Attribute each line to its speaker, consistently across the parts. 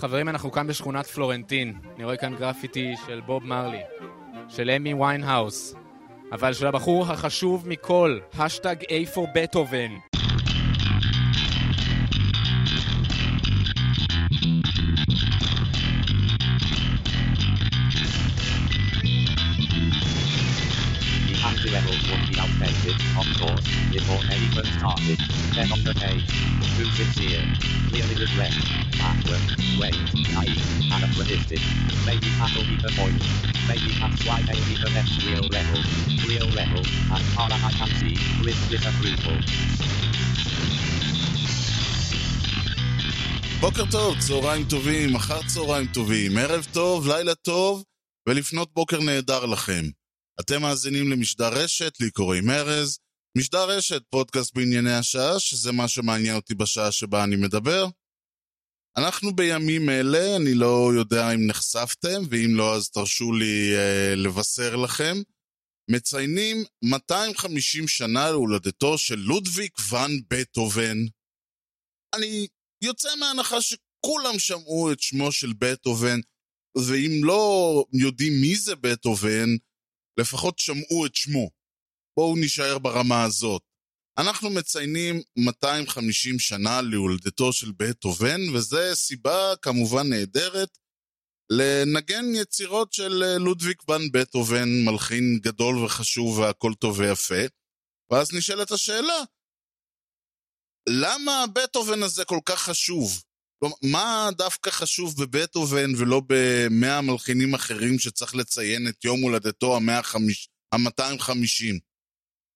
Speaker 1: חברים, אנחנו כאן בשכונת פלורנטין. אני רואה כאן גרפיטי של בוב מרלי, של אמי ויינהאוס, אבל של הבחור החשוב מכל, השטג A for בטהובן.
Speaker 2: The levels would be outdated, of course, before even started. Then on the page, too sincere, clearly regret, backward, wait, naive, anachronistic. Maybe that'll be the point. Maybe that's why they need the next real level. Real level, as far as I can see, with disapproval.
Speaker 3: בוקר טוב, צהריים טובים, אחר צהריים טובים, ערב טוב, לילה טוב, ולפנות בוקר נהדר לכם. אתם מאזינים למשדר רשת, לי קוראים ארז. משדר רשת, פודקאסט בענייני השעה, שזה מה שמעניין אותי בשעה שבה אני מדבר. אנחנו בימים אלה, אני לא יודע אם נחשפתם, ואם לא אז תרשו לי אה, לבשר לכם, מציינים 250 שנה להולדתו של לודוויג ואן בטהובן. אני יוצא מהנחה שכולם שמעו את שמו של בטהובן, ואם לא יודעים מי זה בטהובן, לפחות שמעו את שמו. בואו נישאר ברמה הזאת. אנחנו מציינים 250 שנה להולדתו של בטהובן, וזו סיבה כמובן נהדרת לנגן יצירות של אה, לודוויג ון בטהובן, מלחין גדול וחשוב והכל טוב ויפה. ואז נשאלת השאלה, למה בטהובן הזה כל כך חשוב? מה דווקא חשוב בבטהובן ולא במאה המלחינים אחרים שצריך לציין את יום הולדתו ה-250?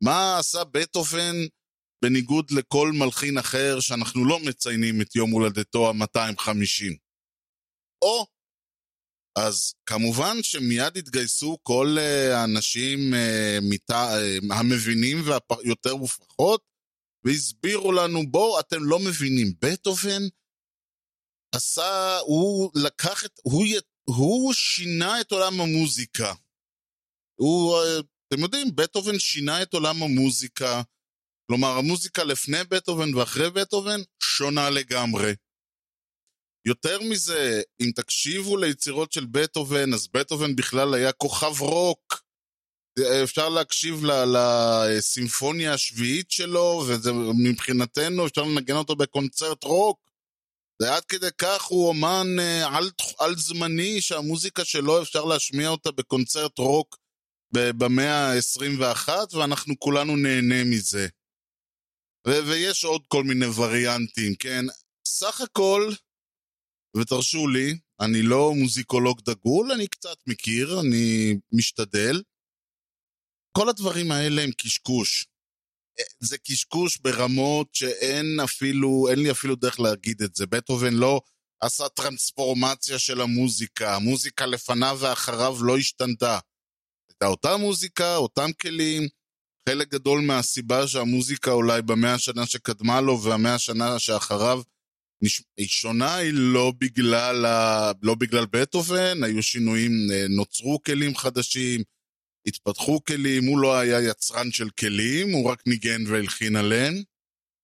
Speaker 3: מה עשה בטהובן בניגוד לכל מלחין אחר שאנחנו לא מציינים את יום הולדתו ה-250? או, אז כמובן שמיד התגייסו כל אה, האנשים uh, מת... uh, המבינים והיותר ופחות, והסבירו לנו, בואו, אתם לא מבינים, בטהובן עשה, הוא לקח את, הוא, הוא שינה את עולם המוזיקה. הוא, אתם יודעים, בטהובן שינה את עולם המוזיקה. כלומר, המוזיקה לפני בטהובן ואחרי בטהובן שונה לגמרי. יותר מזה, אם תקשיבו ליצירות של בטהובן, אז בטהובן בכלל היה כוכב רוק. אפשר להקשיב לסימפוניה השביעית שלו, ומבחינתנו אפשר לנגן אותו בקונצרט רוק. זה עד כדי כך הוא אומן אה, על, על זמני שהמוזיקה שלו אפשר להשמיע אותה בקונצרט רוק במאה ה-21 ואנחנו כולנו נהנה מזה. ו- ויש עוד כל מיני וריאנטים, כן? סך הכל, ותרשו לי, אני לא מוזיקולוג דגול, אני קצת מכיר, אני משתדל. כל הדברים האלה הם קשקוש. זה קשקוש ברמות שאין אפילו, אין לי אפילו דרך להגיד את זה. בטהובן לא עשה טרנספורמציה של המוזיקה, המוזיקה לפניו ואחריו לא השתנתה. הייתה אותה מוזיקה, אותם כלים, חלק גדול מהסיבה שהמוזיקה אולי במאה השנה שקדמה לו והמאה השנה שאחריו היא שונה היא לא בגלל, ה... לא בגלל בטהובן, היו שינויים, אה, נוצרו כלים חדשים, התפתחו כלים, הוא לא היה יצרן של כלים, הוא רק ניגן והלחין עליהם.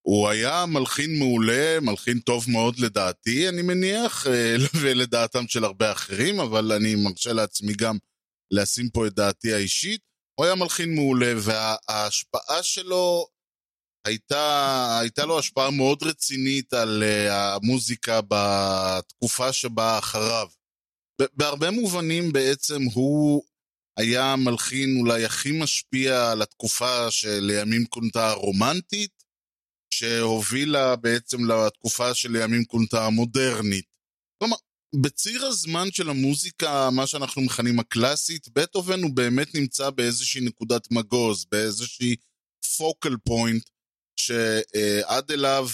Speaker 3: הוא היה מלחין מעולה, מלחין טוב מאוד לדעתי, אני מניח, אה, ולדעתם של הרבה אחרים, אבל אני מרשה לעצמי גם לשים פה את דעתי האישית. הוא היה מלחין מעולה, וההשפעה שלו הייתה, הייתה לו השפעה מאוד רצינית על uh, המוזיקה בתקופה שבאה אחריו. בהרבה מובנים בעצם הוא היה המלחין אולי הכי משפיע על התקופה שלימים כונתה הרומנטית, שהובילה בעצם לתקופה שלימים כונתה המודרנית. כלומר, בציר הזמן של המוזיקה, מה שאנחנו מכנים הקלאסית, בטהובן הוא באמת נמצא באיזושהי נקודת מגוז, באיזושהי פוקל פוינט, שעד אליו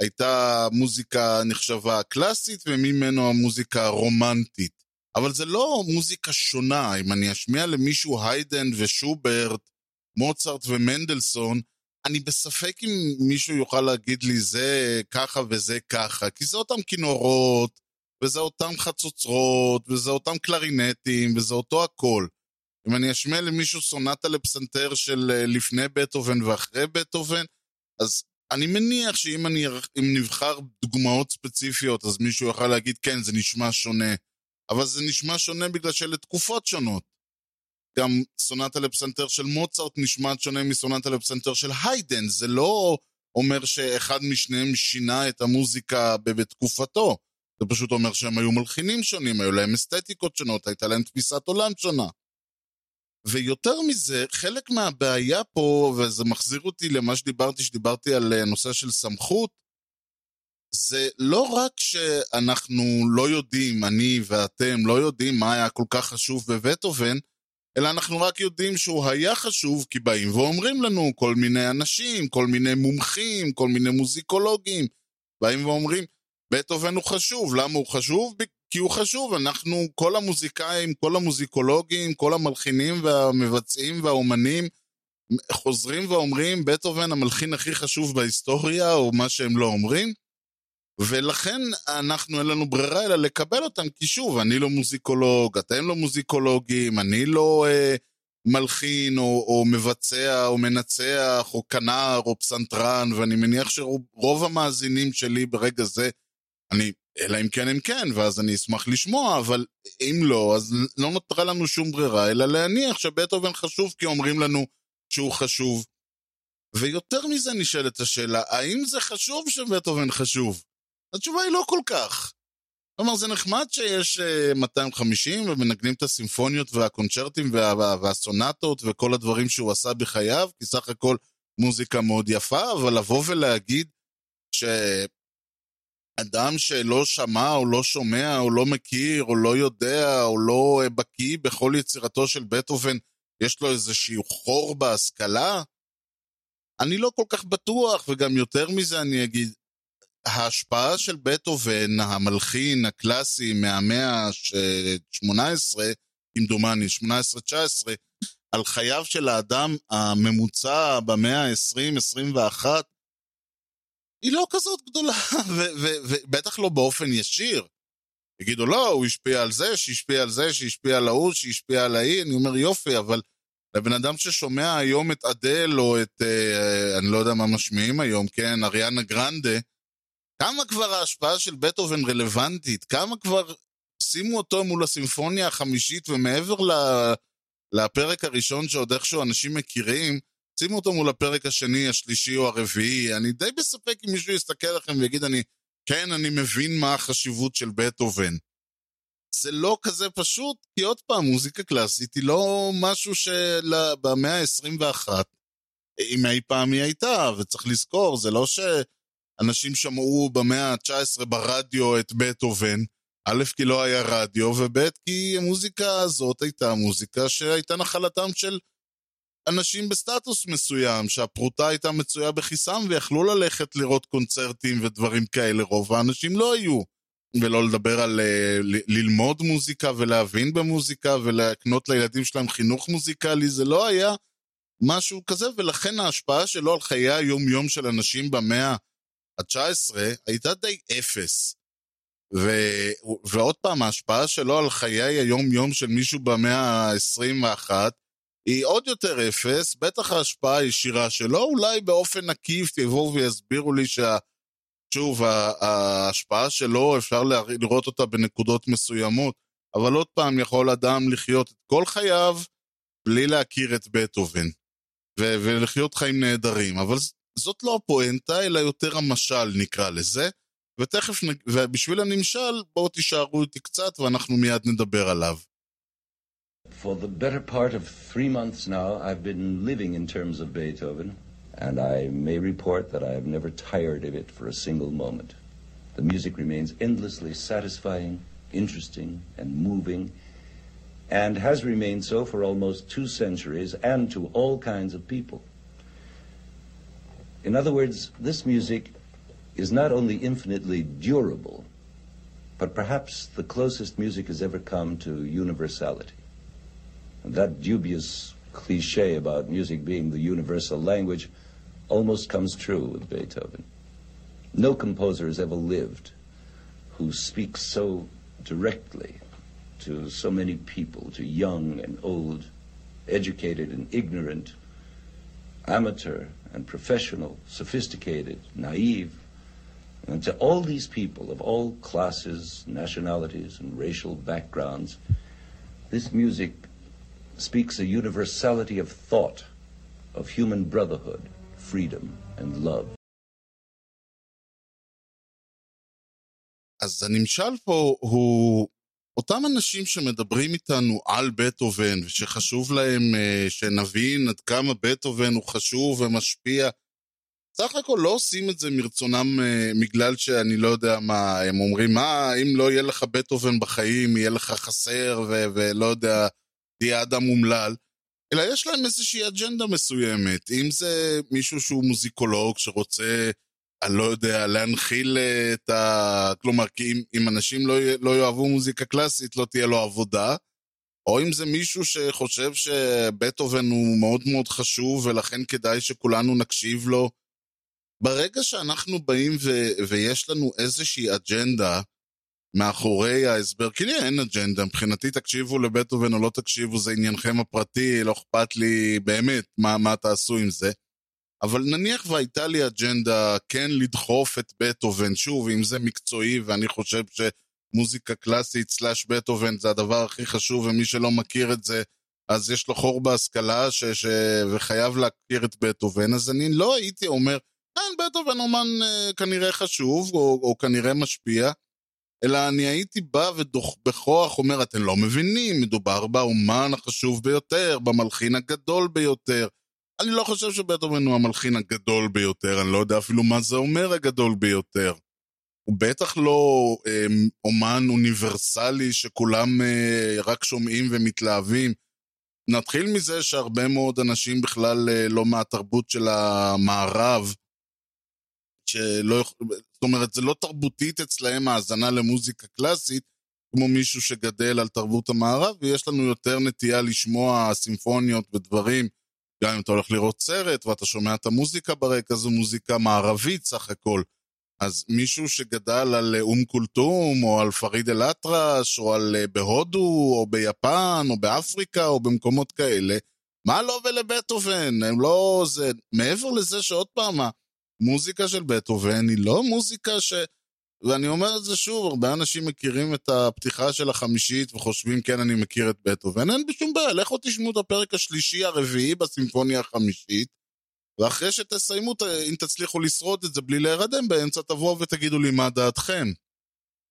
Speaker 3: הייתה מוזיקה נחשבה קלאסית, וממנו המוזיקה הרומנטית. אבל זה לא מוזיקה שונה, אם אני אשמיע למישהו היידן ושוברט, מוצרט ומנדלסון, אני בספק אם מישהו יוכל להגיד לי זה ככה וזה ככה, כי זה אותם כינורות, וזה אותם חצוצרות, וזה אותם קלרינטים, וזה אותו הכל. אם אני אשמיע למישהו סונטה לפסנתר של אה, לפני בטהובן ואחרי בטהובן, אז אני מניח שאם אני, נבחר דוגמאות ספציפיות, אז מישהו יוכל להגיד, כן, זה נשמע שונה. אבל זה נשמע שונה בגלל שאלה תקופות שונות. גם סונטה לפסנתר של מוצרט נשמעת שונה מסונטה לפסנתר של היידן. זה לא אומר שאחד משניהם שינה את המוזיקה בתקופתו. זה פשוט אומר שהם היו מלחינים שונים, היו להם אסתטיקות שונות, הייתה להם תפיסת עולם שונה. ויותר מזה, חלק מהבעיה פה, וזה מחזיר אותי למה שדיברתי, שדיברתי על אה, נושא של סמכות, זה לא רק שאנחנו לא יודעים, אני ואתם לא יודעים מה היה כל כך חשוב בבטהובן, אלא אנחנו רק יודעים שהוא היה חשוב כי באים ואומרים לנו כל מיני אנשים, כל מיני מומחים, כל מיני מוזיקולוגים, באים ואומרים, בטהובן הוא חשוב, למה הוא חשוב? כי הוא חשוב, אנחנו, כל המוזיקאים, כל המוזיקולוגים, כל המלחינים והמבצעים והאומנים חוזרים ואומרים, בטהובן המלחין הכי חשוב בהיסטוריה, או מה שהם לא אומרים, ולכן אנחנו, אין לנו ברירה אלא לקבל אותם, כי שוב, אני לא מוזיקולוג, אתם לא מוזיקולוגים, אני לא אה, מלחין או, או מבצע או מנצח או כנר או פסנתרן, ואני מניח שרוב המאזינים שלי ברגע זה, אני, אלא אם כן הם כן, ואז אני אשמח לשמוע, אבל אם לא, אז לא נותרה לנו שום ברירה, אלא להניח שבטהובן חשוב כי אומרים לנו שהוא חשוב. ויותר מזה נשאלת השאלה, האם זה חשוב שבטהובן חשוב? התשובה היא לא כל כך. כלומר, זה נחמד שיש uh, 250 ומנגנים את הסימפוניות והקונצ'רטים וה, והסונטות וכל הדברים שהוא עשה בחייו, כי סך הכל מוזיקה מאוד יפה, אבל לבוא ולהגיד שאדם שלא שמע או לא שומע או לא מכיר או לא יודע או לא uh, בקיא בכל יצירתו של בטהובן, יש לו איזשהו חור בהשכלה? אני לא כל כך בטוח, וגם יותר מזה אני אגיד, ההשפעה של בטהובן, המלחין הקלאסי מהמאה ה-18, כמדומני, 18-19, על חייו של האדם הממוצע במאה ה-20-21, היא לא כזאת גדולה, ובטח לא באופן ישיר. יגידו, לא, הוא השפיע על זה, שהשפיע על זה, שהשפיע על ההוא, שהשפיע על ההיא, אני אומר, יופי, אבל לבן אדם ששומע היום את אדל, או את, אה, אני לא יודע מה משמיעים היום, כן, אריאנה גרנדה, כמה כבר ההשפעה של בטהובן רלוונטית? כמה כבר שימו אותו מול הסימפוניה החמישית ומעבר ל... לפרק הראשון שעוד איכשהו אנשים מכירים, שימו אותו מול הפרק השני, השלישי או הרביעי. אני די בספק אם מישהו יסתכל עליכם ויגיד, אני, כן, אני מבין מה החשיבות של בטהובן. זה לא כזה פשוט, כי עוד פעם, מוזיקה קלאסית היא לא משהו שבמאה ה-21, אם אי פעם היא הייתה, וצריך לזכור, זה לא ש... אנשים שמעו במאה ה-19 ברדיו את בטהובן, א', כי לא היה רדיו, וב', כי המוזיקה הזאת הייתה מוזיקה שהייתה נחלתם של אנשים בסטטוס מסוים, שהפרוטה הייתה מצויה בכיסם ויכלו ללכת לראות קונצרטים ודברים כאלה, רוב האנשים לא היו. ולא לדבר על uh, ללמוד מוזיקה ולהבין במוזיקה ולהקנות לילדים שלהם חינוך מוזיקלי, זה לא היה משהו כזה, ולכן ההשפעה שלו על חיי היום-יום של אנשים במאה ה-19 הייתה די אפס. ו... ועוד פעם, ההשפעה שלו על חיי היום-יום של מישהו במאה ה-21 היא עוד יותר אפס, בטח ההשפעה הישירה שלו, אולי באופן עקיף יבואו ויסבירו לי שה... שוב, ההשפעה שלו, אפשר לראות אותה בנקודות מסוימות, אבל עוד פעם, יכול אדם לחיות את כל חייו בלי להכיר את בטהובן, ו- ולחיות חיים נהדרים, אבל זאת לא הפואנטה, אלא יותר המשל נקרא לזה, ותכף. ובשביל הנמשל, בואו תישארו איתי קצת ואנחנו מיד נדבר עליו.
Speaker 4: For the better part of three months now, I've been living in terms of Beethoven, and I may report that I have never tired of it for a single moment. The music remains endlessly satisfying, interesting, and moving, and has remained so for almost two centuries and to all kinds of people. In other words, this music is not only infinitely durable, but perhaps the closest music has ever come to universality. That dubious cliche about music being the universal language almost comes true with Beethoven. No composer has ever lived who speaks so directly to so many people, to young and old, educated and ignorant, amateur and professional, sophisticated, naive. And to all these people of all classes, nationalities, and racial backgrounds, this music speaks a universality of thought, of human brotherhood, freedom, and love.
Speaker 3: אז הנמשל פה הוא אותם אנשים שמדברים איתנו על בטהובן, ושחשוב להם uh, שנבין עד כמה בטהובן הוא חשוב ומשפיע, סך הכל לא עושים את זה מרצונם uh, בגלל שאני לא יודע מה, הם אומרים, מה, אם לא יהיה לך בטהובן בחיים, יהיה לך חסר, ו- ולא יודע, תהיה אדם אומלל. אלא יש להם איזושהי אג'נדה מסוימת. אם זה מישהו שהוא מוזיקולוג שרוצה אני לא יודע, להנחיל אה, את ה... כלומר, כי אם, אם אנשים לא, לא יאהבו מוזיקה קלאסית, לא תהיה לו עבודה. או אם זה מישהו שחושב שבטהובן הוא מאוד מאוד חשוב, ולכן כדאי שכולנו נקשיב לו. ברגע שאנחנו באים ו... ויש לנו איזושהי אג'נדה מאחורי ההסבר, כי לי אין אג'נדה, מבחינתי תקשיבו לבטהובן או לא תקשיבו, זה עניינכם הפרטי, לא אכפת לי באמת מה, מה תעשו עם זה. אבל נניח והייתה לי אג'נדה כן לדחוף את בטהובן, שוב, אם זה מקצועי, ואני חושב שמוזיקה קלאסית סלאש בטהובן זה הדבר הכי חשוב, ומי שלא מכיר את זה, אז יש לו חור בהשכלה ש... ש... וחייב להכיר את בטהובן, אז אני לא הייתי אומר, כן, בטהובן אומן אה, כנראה חשוב, או, או כנראה משפיע, אלא אני הייתי בא ובכוח אומר, אתם לא מבינים, מדובר באומן החשוב ביותר, במלחין הגדול ביותר. אני לא חושב שבטהובן הוא המלחין הגדול ביותר, אני לא יודע אפילו מה זה אומר הגדול ביותר. הוא בטח לא אה, אומן אוניברסלי שכולם אה, רק שומעים ומתלהבים. נתחיל מזה שהרבה מאוד אנשים בכלל אה, לא מהתרבות של המערב, שלא, זאת אומרת, זה לא תרבותית אצלהם האזנה למוזיקה קלאסית, כמו מישהו שגדל על תרבות המערב, ויש לנו יותר נטייה לשמוע סימפוניות ודברים גם אם אתה הולך לראות סרט ואתה שומע את המוזיקה ברקע, זו מוזיקה מערבית סך הכל. אז מישהו שגדל על אום כולתום, או על פריד אל-אטרש, או על אה, בהודו, או ביפן, או באפריקה, או במקומות כאלה, מה לא ולבטהובן? הם לא... זה... מעבר לזה שעוד פעם, המוזיקה של בטהובן היא לא מוזיקה ש... ואני אומר את זה שוב, הרבה אנשים מכירים את הפתיחה של החמישית וחושבים, כן, אני מכיר את בטהובן, אין בשום בעיה, לכו תשמעו את הפרק השלישי הרביעי בסימפוניה החמישית, ואחרי שתסיימו, אם תצליחו לשרוד את זה בלי להירדם באמצע, תבואו ותגידו לי מה דעתכם.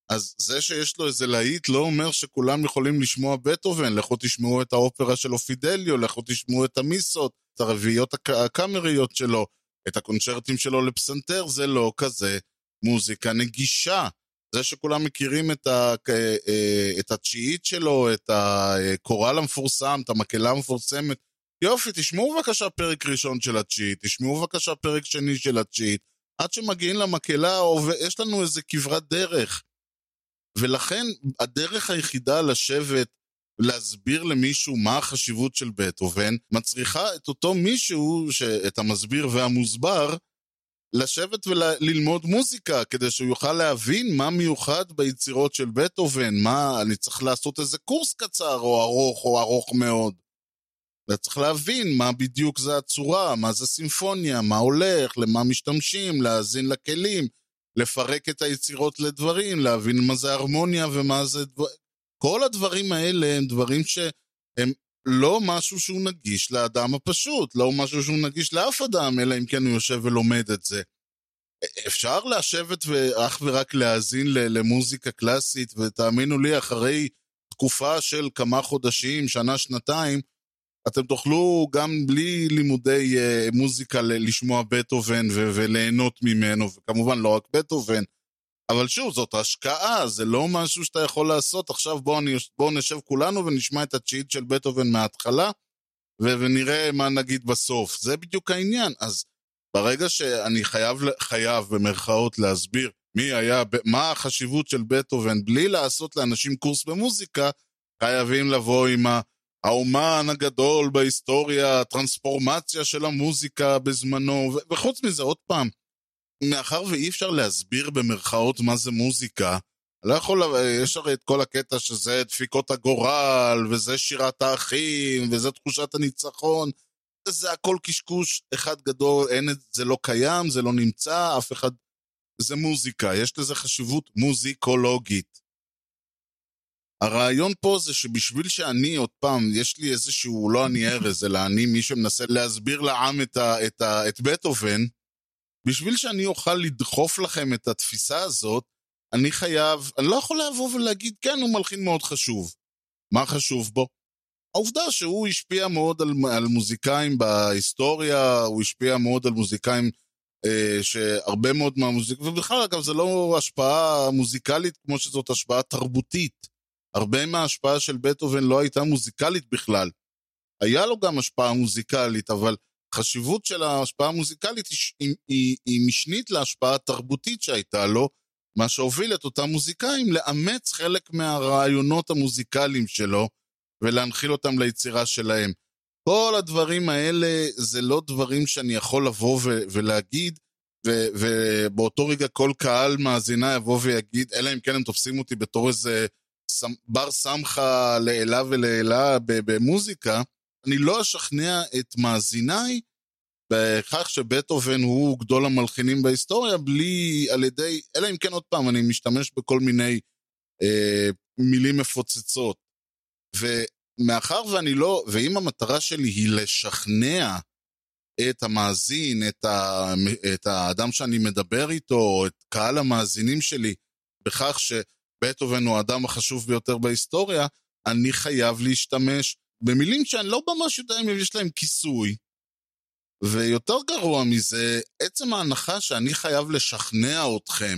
Speaker 3: אז זה שיש לו איזה להיט לא אומר שכולם יכולים לשמוע בטהובן, לכו תשמעו את האופרה של אופידליו, לכו תשמעו את המיסות, את הרביעיות הקאמריות שלו, את הקונצ'רטים שלו לפסנתר, זה לא כזה מוזיקה נגישה. זה שכולם מכירים את, ה, אה, את התשיעית שלו, את הקורל המפורסם, את המקהלה המפורסמת, יופי, תשמעו בבקשה פרק ראשון של התשיעית, תשמעו בבקשה פרק שני של התשיעית, עד שמגיעים למקהלה, יש לנו איזה כברת דרך. ולכן הדרך היחידה לשבת, להסביר למישהו מה החשיבות של בטהובן, מצריכה את אותו מישהו, את המסביר והמוסבר, לשבת וללמוד מוזיקה, כדי שהוא יוכל להבין מה מיוחד ביצירות של בטהובן, מה, אני צריך לעשות איזה קורס קצר או ארוך או ארוך מאוד. אתה צריך להבין מה בדיוק זה הצורה, מה זה סימפוניה, מה הולך, למה משתמשים, להאזין לכלים, לפרק את היצירות לדברים, להבין מה זה הרמוניה ומה זה... דבר... כל הדברים האלה הם דברים שהם לא משהו שהוא נגיש לאדם הפשוט, לא משהו שהוא נגיש לאף אדם, אלא אם כן הוא יושב ולומד את זה. אפשר לשבת ואך ורק להאזין למוזיקה קלאסית, ותאמינו לי, אחרי תקופה של כמה חודשים, שנה, שנתיים, אתם תוכלו גם בלי לימודי מוזיקה לשמוע בטהובן וליהנות ממנו, וכמובן לא רק בטהובן, אבל שוב, זאת השקעה, זה לא משהו שאתה יכול לעשות. עכשיו בואו בוא נשב כולנו ונשמע את התשיעית של בטהובן מההתחלה, ו- ונראה מה נגיד בסוף. זה בדיוק העניין. אז ברגע שאני חייב, חייב במרכאות להסביר מי היה, מה החשיבות של בטהובן, בלי לעשות לאנשים קורס במוזיקה, חייבים לבוא עם האומן הגדול בהיסטוריה, הטרנספורמציה של המוזיקה בזמנו, ו- וחוץ מזה, עוד פעם, מאחר ואי אפשר להסביר במרכאות מה זה מוזיקה, לא יכול, יש הרי את כל הקטע שזה דפיקות הגורל, וזה שירת האחים, וזה תחושת הניצחון. זה הכל קשקוש אחד גדול, אין, זה לא קיים, זה לא נמצא, אף אחד... זה מוזיקה, יש לזה חשיבות מוזיקולוגית. הרעיון פה זה שבשביל שאני, עוד פעם, יש לי איזשהו, לא אני ארז, אלא אני מי שמנסה להסביר לעם את, ה, את, ה, את בטהובן, בשביל שאני אוכל לדחוף לכם את התפיסה הזאת, אני חייב, אני לא יכול לבוא ולהגיד, כן, הוא מלחין מאוד חשוב. מה חשוב בו? העובדה שהוא השפיע מאוד על, על מוזיקאים בהיסטוריה, הוא השפיע מאוד על מוזיקאים אה, שהרבה מאוד מהמוזיק... ובכלל, אגב, זה לא השפעה מוזיקלית כמו שזאת השפעה תרבותית. הרבה מההשפעה של בטהובן לא הייתה מוזיקלית בכלל. היה לו גם השפעה מוזיקלית, אבל חשיבות של ההשפעה המוזיקלית היא, היא, היא, משנית להשפעה התרבותית שהייתה לו, מה שהוביל את אותם מוזיקאים לאמץ חלק מהרעיונות המוזיקליים שלו ולהנחיל אותם ליצירה שלהם. כל הדברים האלה זה לא דברים שאני יכול לבוא ו- ולהגיד, ו- ובאותו רגע כל קהל מאזינה יבוא ויגיד, אלא אם כן הם תופסים אותי בתור איזה בר סמכה לעילה ולעילה במוזיקה, אני לא אשכנע את מאזיניי בכך שבטהובן הוא גדול המלחינים בהיסטוריה, בלי, על ידי, אלא אם כן עוד פעם, אני משתמש בכל מיני אה, מילים מפוצצות. ומאחר ואני לא, ואם המטרה שלי היא לשכנע את המאזין, את, ה, את האדם שאני מדבר איתו, את קהל המאזינים שלי, בכך שבטהובן הוא האדם החשוב ביותר בהיסטוריה, אני חייב להשתמש במילים שאני לא ממש יודע אם יש להם כיסוי. ויותר גרוע מזה, עצם ההנחה שאני חייב לשכנע אתכם,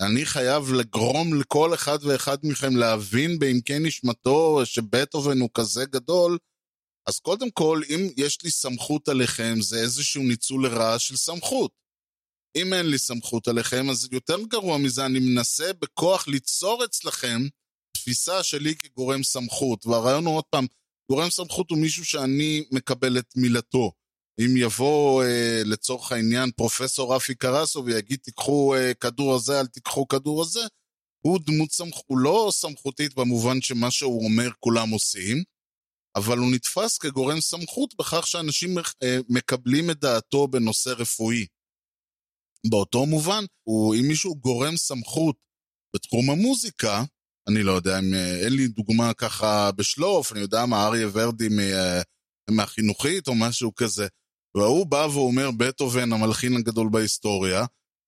Speaker 3: אני חייב לגרום לכל אחד ואחד מכם להבין בעמקי נשמתו שבטהובן הוא כזה גדול, אז קודם כל, אם יש לי סמכות עליכם, זה איזשהו ניצול לרעה של סמכות. אם אין לי סמכות עליכם, אז יותר גרוע מזה, אני מנסה בכוח ליצור אצלכם תפיסה שלי כגורם סמכות. והרעיון הוא עוד פעם, גורם סמכות הוא מישהו שאני מקבל את מילתו. אם יבוא אה, לצורך העניין פרופסור רפי קרסו ויגיד תיקחו אה, כדור הזה, אל תיקחו כדור הזה, הוא דמות סמכ... הוא לא סמכותית במובן שמה שהוא אומר כולם עושים, אבל הוא נתפס כגורם סמכות בכך שאנשים אה, מקבלים את דעתו בנושא רפואי. באותו מובן, הוא, אם מישהו גורם סמכות בתחום המוזיקה, אני לא יודע, אם, אה, אין לי דוגמה ככה בשלוף, אני יודע מה, אריה ורדי מה, מהחינוכית או משהו כזה, והוא בא ואומר, בטהובן המלחין הגדול בהיסטוריה,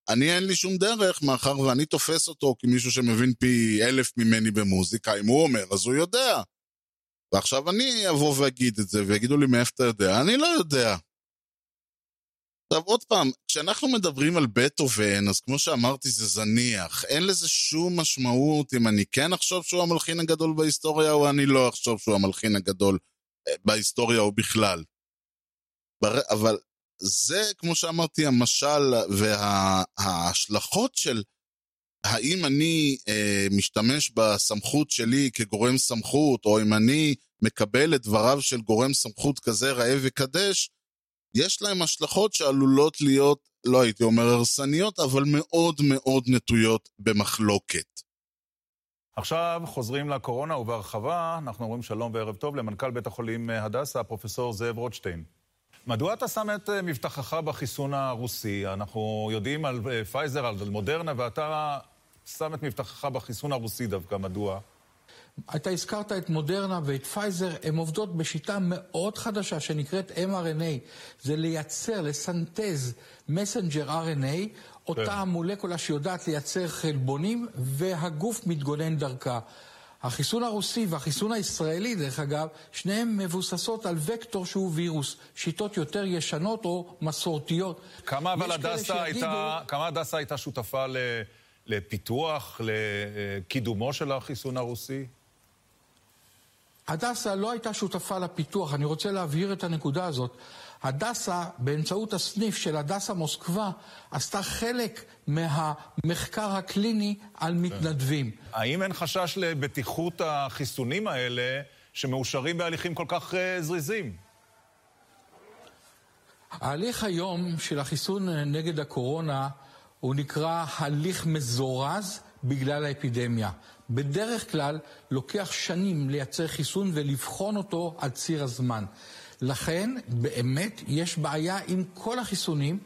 Speaker 3: אני אין לי שום דרך, מאחר ואני תופס אותו כמישהו שמבין פי אלף ממני במוזיקה, אם הוא אומר, אז הוא יודע. ועכשיו אני אבוא ואגיד את זה, ויגידו לי מאיפה אתה יודע, אני לא יודע. עכשיו עוד פעם, כשאנחנו מדברים על בטהובן, אז כמו שאמרתי זה זניח, אין לזה שום משמעות אם אני כן אחשוב שהוא המלחין הגדול בהיסטוריה, או אני לא אחשוב שהוא המלחין הגדול בהיסטוריה או בכלל. אבל זה, כמו שאמרתי, המשל וההשלכות של האם אני אה, משתמש בסמכות שלי כגורם סמכות, או אם אני מקבל את דבריו של גורם סמכות כזה ראה וקדש, יש להם השלכות שעלולות להיות, לא הייתי אומר הרסניות, אבל מאוד מאוד נטויות במחלוקת.
Speaker 5: עכשיו חוזרים לקורונה ובהרחבה, אנחנו אומרים שלום וערב טוב למנכ"ל בית החולים הדסה, פרופסור זאב רוטשטיין. מדוע אתה שם את מבטחך בחיסון הרוסי? אנחנו יודעים על פייזר, על מודרנה, ואתה שם את מבטחך בחיסון הרוסי דווקא, מדוע?
Speaker 6: אתה הזכרת את מודרנה ואת פייזר, הן עובדות בשיטה מאוד חדשה שנקראת mRNA. זה לייצר, לסנטז messenger RNA, אותה המולקולה שיודעת לייצר חלבונים, והגוף מתגונן דרכה. החיסון הרוסי והחיסון הישראלי, דרך אגב, שניהם מבוססות על וקטור שהוא וירוס. שיטות יותר ישנות או מסורתיות.
Speaker 5: כמה אבל הדסה הייתה, כמה הדסה הייתה שותפה ל... לפיתוח, לקידומו של החיסון הרוסי?
Speaker 6: הדסה לא הייתה שותפה לפיתוח, אני רוצה להבהיר את הנקודה הזאת. הדסה, באמצעות הסניף של הדסה מוסקבה, עשתה חלק מהמחקר הקליני על מתנדבים.
Speaker 5: האם אין חשש לבטיחות החיסונים האלה שמאושרים בהליכים כל כך זריזים?
Speaker 6: ההליך היום של החיסון נגד הקורונה הוא נקרא הליך מזורז בגלל האפידמיה. בדרך כלל לוקח שנים לייצר חיסון ולבחון אותו על ציר הזמן. לכן, באמת, יש בעיה עם כל החיסונים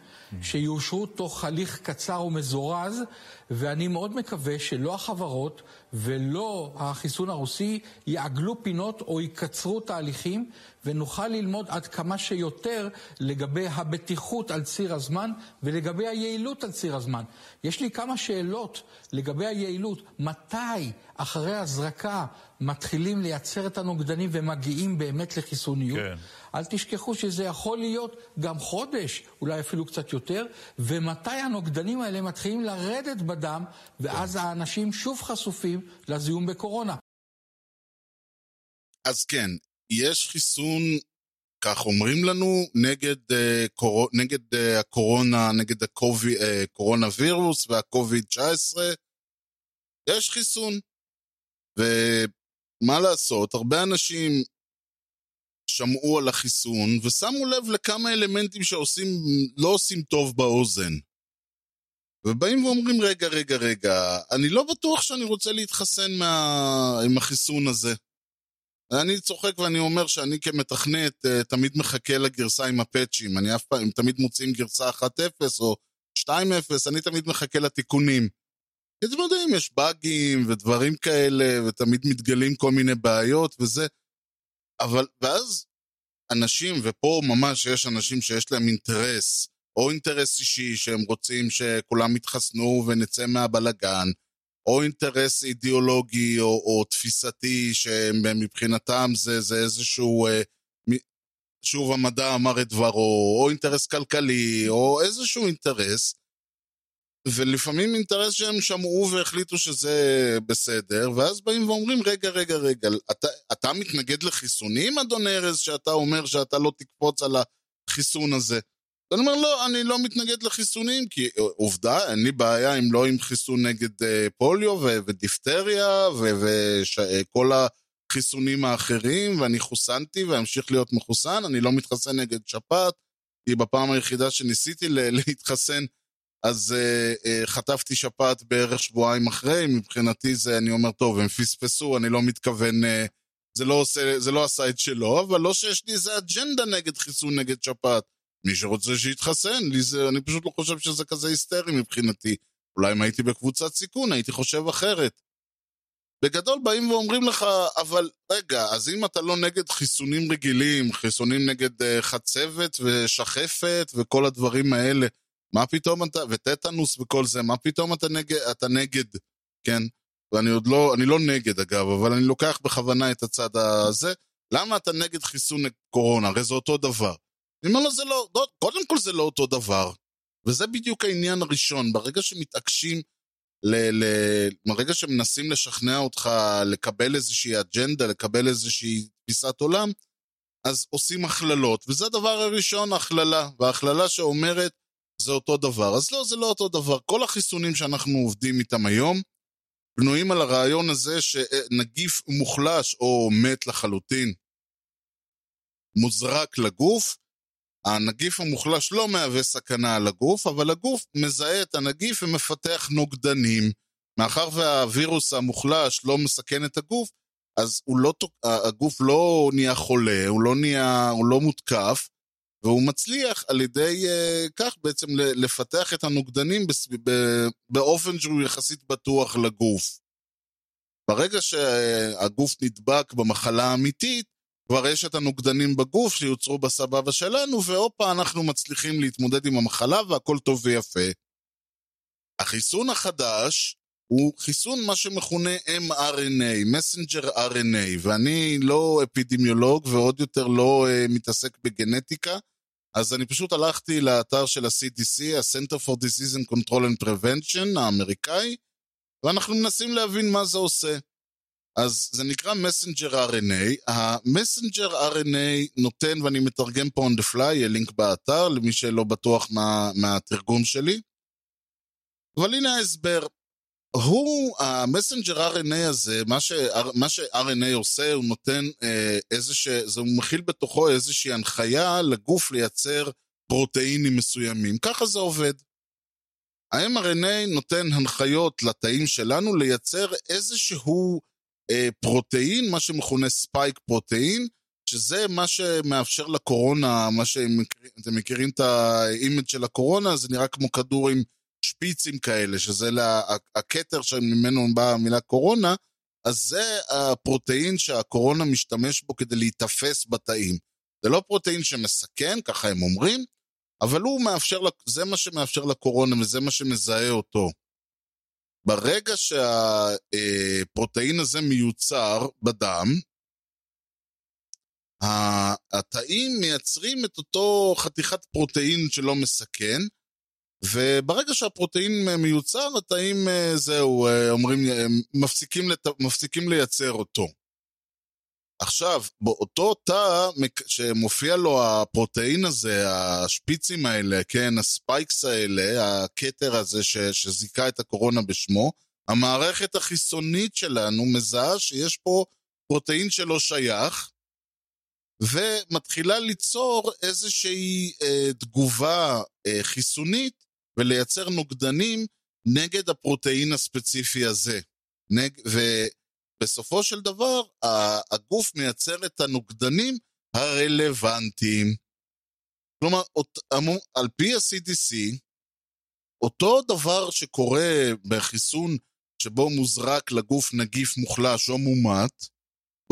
Speaker 6: שיאושרו תוך הליך קצר ומזורז, ואני מאוד מקווה שלא החברות ולא החיסון הרוסי יעגלו פינות או יקצרו תהליכים, ונוכל ללמוד עד כמה שיותר לגבי הבטיחות על ציר הזמן ולגבי היעילות על ציר הזמן. יש לי כמה שאלות לגבי היעילות. מתי אחרי הזרקה מתחילים לייצר את הנוגדנים ומגיעים באמת לחיסוניות?
Speaker 5: כן.
Speaker 6: אל תשכחו שזה יכול להיות גם חודש, אולי אפילו קצת יותר, ומתי הנוגדנים האלה מתחילים לרדת בדם, ואז האנשים שוב חשופים לזיהום בקורונה.
Speaker 3: אז כן, יש חיסון, כך אומרים לנו, נגד, uh, קור... נגד uh, הקורונה, נגד הקורונה וירוס והקוביד 19. יש חיסון. ומה לעשות, הרבה אנשים שמעו על החיסון ושמו לב לכמה אלמנטים שעושים, לא עושים טוב באוזן. ובאים ואומרים, רגע, רגע, רגע, אני לא בטוח שאני רוצה להתחסן מה... עם החיסון הזה. אני צוחק ואני אומר שאני כמתכנת אה, תמיד מחכה לגרסה עם הפאצ'ים. אני אף פעם, אם תמיד מוצאים גרסה 1.0 או 2.0, אני תמיד מחכה לתיקונים. כי אתם יודעים, יש באגים ודברים כאלה, ותמיד מתגלים כל מיני בעיות וזה. אבל, ואז אנשים, ופה ממש יש אנשים שיש להם אינטרס, או אינטרס אישי שהם רוצים שכולם יתחסנו ונצא מהבלגן, או אינטרס אידיאולוגי או, או תפיסתי שמבחינתם זה, זה איזשהו, אה, שוב המדע אמר את דברו, או אינטרס כלכלי, או איזשהו אינטרס, ולפעמים אינטרס שהם שמעו והחליטו שזה בסדר, ואז באים ואומרים, רגע, רגע, רגע, אתה, אתה מתנגד לחיסונים, אדון ארז, שאתה אומר שאתה לא תקפוץ על החיסון הזה? אני אומר, לא, אני לא מתנגד לחיסונים, כי עובדה, אין לי בעיה אם לא עם חיסון נגד אה, פוליו ו- ודיפטריה וכל ו- החיסונים האחרים, ואני חוסנתי ואמשיך להיות מחוסן, אני לא מתחסן נגד שפעת, כי בפעם היחידה שניסיתי להתחסן, אז uh, uh, חטפתי שפעת בערך שבועיים אחרי, מבחינתי זה, אני אומר, טוב, הם פספסו, אני לא מתכוון, uh, זה, לא עושה, זה לא עשה את שלו, אבל לא שיש לי איזה אג'נדה נגד חיסון נגד שפעת. מי שרוצה שיתחסן, לי זה, אני פשוט לא חושב שזה כזה היסטרי מבחינתי. אולי אם הייתי בקבוצת סיכון, הייתי חושב אחרת. בגדול באים ואומרים לך, אבל רגע, אז אם אתה לא נגד חיסונים רגילים, חיסונים נגד uh, חצבת ושחפת וכל הדברים האלה, מה פתאום אתה, וטטנוס וכל זה, מה פתאום אתה נגד, אתה נגד, כן? ואני עוד לא, אני לא נגד אגב, אבל אני לוקח בכוונה את הצד הזה. למה אתה נגד חיסון קורונה? הרי זה אותו דבר. אני אומר לו, זה לא, לא, קודם כל זה לא אותו דבר. וזה בדיוק העניין הראשון, ברגע שמתעקשים, ל, ל, ברגע שמנסים לשכנע אותך לקבל איזושהי אג'נדה, לקבל איזושהי תפיסת עולם, אז עושים הכללות, וזה הדבר הראשון, הכללה, והכללה שאומרת, זה אותו דבר. אז לא, זה לא אותו דבר. כל החיסונים שאנחנו עובדים איתם היום, בנויים על הרעיון הזה שנגיף מוחלש או מת לחלוטין, מוזרק לגוף, הנגיף המוחלש לא מהווה סכנה על הגוף, אבל הגוף מזהה את הנגיף ומפתח נוגדנים. מאחר והווירוס המוחלש לא מסכן את הגוף, אז לא, הגוף לא נהיה חולה, הוא לא, נהיה, הוא לא מותקף, והוא מצליח על ידי uh, כך בעצם לפתח את הנוגדנים בס, ב, באופן שהוא יחסית בטוח לגוף. ברגע שהגוף נדבק במחלה האמיתית, כבר יש את הנוגדנים בגוף שיוצרו בסבבה שלנו, והופה, אנחנו מצליחים להתמודד עם המחלה והכל טוב ויפה. החיסון החדש הוא חיסון מה שמכונה mRNA, messenger RNA, ואני לא אפידמיולוג ועוד יותר לא uh, מתעסק בגנטיקה, אז אני פשוט הלכתי לאתר של ה-CDC, ה-Center for Disease and Control and Prevention האמריקאי, ואנחנו מנסים להבין מה זה עושה. אז זה נקרא messenger RNA. ה messenger RNA נותן, ואני מתרגם פה on the fly, יהיה לינק באתר למי שלא בטוח מה, מהתרגום שלי. אבל הנה ההסבר. הוא, ה messenger RNA הזה, מה, ש, מה ש-RNA עושה, הוא נותן אה, איזשה, זה, הוא מכיל בתוכו איזושהי הנחיה לגוף לייצר פרוטאינים מסוימים. ככה זה עובד. ה-mRNA נותן הנחיות לתאים שלנו לייצר איזשהו אה, protein, מה שמכונה spike protein, שזה מה שמאפשר לקורונה, מה שאתם מכירים את ה image של הקורונה, זה נראה כמו כדור עם שפיצים כאלה, שזה לה, הכתר שממנו באה המילה קורונה, אז זה הפרוטאין שהקורונה משתמש בו כדי להיתפס בתאים. זה לא פרוטאין שמסכן, ככה הם אומרים, אבל הוא מאפשר, זה מה שמאפשר לקורונה וזה מה שמזהה אותו. ברגע שהפרוטאין הזה מיוצר בדם, התאים מייצרים את אותו חתיכת פרוטאין שלא מסכן, וברגע שהפרוטאין מיוצר, התאים זהו, אומרים, מפסיקים, לת... מפסיקים לייצר אותו. עכשיו, באותו תא שמופיע לו הפרוטאין הזה, השפיצים האלה, כן, הספייקס האלה, הכתר הזה ש, שזיכה את הקורונה בשמו, המערכת החיסונית שלנו מזהה שיש פה פרוטאין שלא שייך, ומתחילה ליצור איזושהי אה, תגובה אה, חיסונית ולייצר נוגדנים נגד הפרוטאין הספציפי הזה. נג... ובסופו של דבר, הגוף מייצר את הנוגדנים הרלוונטיים. כלומר, על פי ה-CDC, אותו דבר שקורה בחיסון שבו מוזרק לגוף נגיף מוחלש או מומת,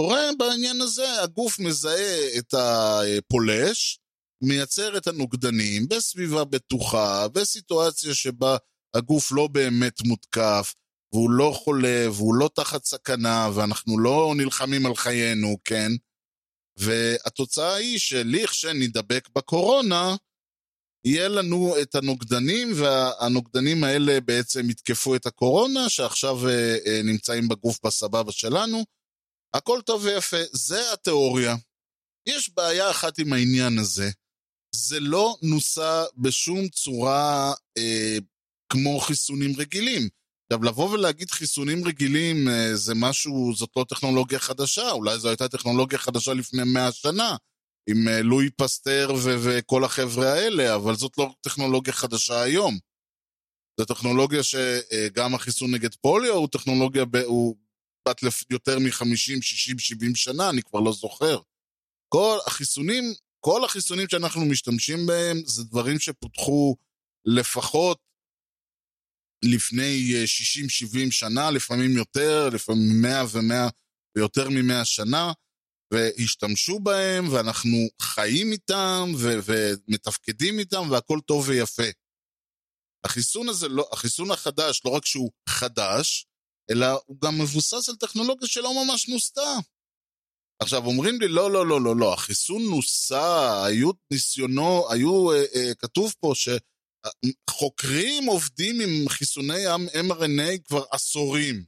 Speaker 3: קורה בעניין הזה, הגוף מזהה את הפולש, מייצר את הנוגדנים בסביבה בטוחה, בסיטואציה שבה הגוף לא באמת מותקף, והוא לא חולה, והוא לא תחת סכנה, ואנחנו לא נלחמים על חיינו, כן? והתוצאה היא שלכשנדבק בקורונה, יהיה לנו את הנוגדנים, והנוגדנים האלה בעצם יתקפו את הקורונה, שעכשיו אה, אה, נמצאים בגוף בסבבה שלנו. הכל טוב ויפה, זה התיאוריה. יש בעיה אחת עם העניין הזה. זה לא נוסה בשום צורה אה, כמו חיסונים רגילים. עכשיו, לבוא ולהגיד חיסונים רגילים אה, זה משהו, זאת לא טכנולוגיה חדשה, אולי זו הייתה טכנולוגיה חדשה לפני מאה שנה, עם אה, לואי פסטר ו- וכל החבר'ה האלה, אבל זאת לא טכנולוגיה חדשה היום. זו טכנולוגיה שגם אה, החיסון נגד פוליו הוא טכנולוגיה, ב- הוא בת יותר מ-50, 60, 70 שנה, אני כבר לא זוכר. כל החיסונים כל החיסונים שאנחנו משתמשים בהם זה דברים שפותחו לפחות לפני 60-70 אה, שנה, לפעמים יותר, לפעמים 100 ו-100 ויותר מ-100 שנה, והשתמשו בהם, ואנחנו חיים איתם ו- ומתפקדים איתם, והכל טוב ויפה. החיסון הזה, לא, החיסון החדש, לא רק שהוא חדש, אלא הוא גם מבוסס על טכנולוגיה שלא ממש נוסתה. עכשיו, אומרים לי, לא, לא, לא, לא, לא, החיסון נוסה, היו ניסיונו, היו, אה, אה, כתוב פה שחוקרים עובדים עם חיסוני mRNA כבר עשורים.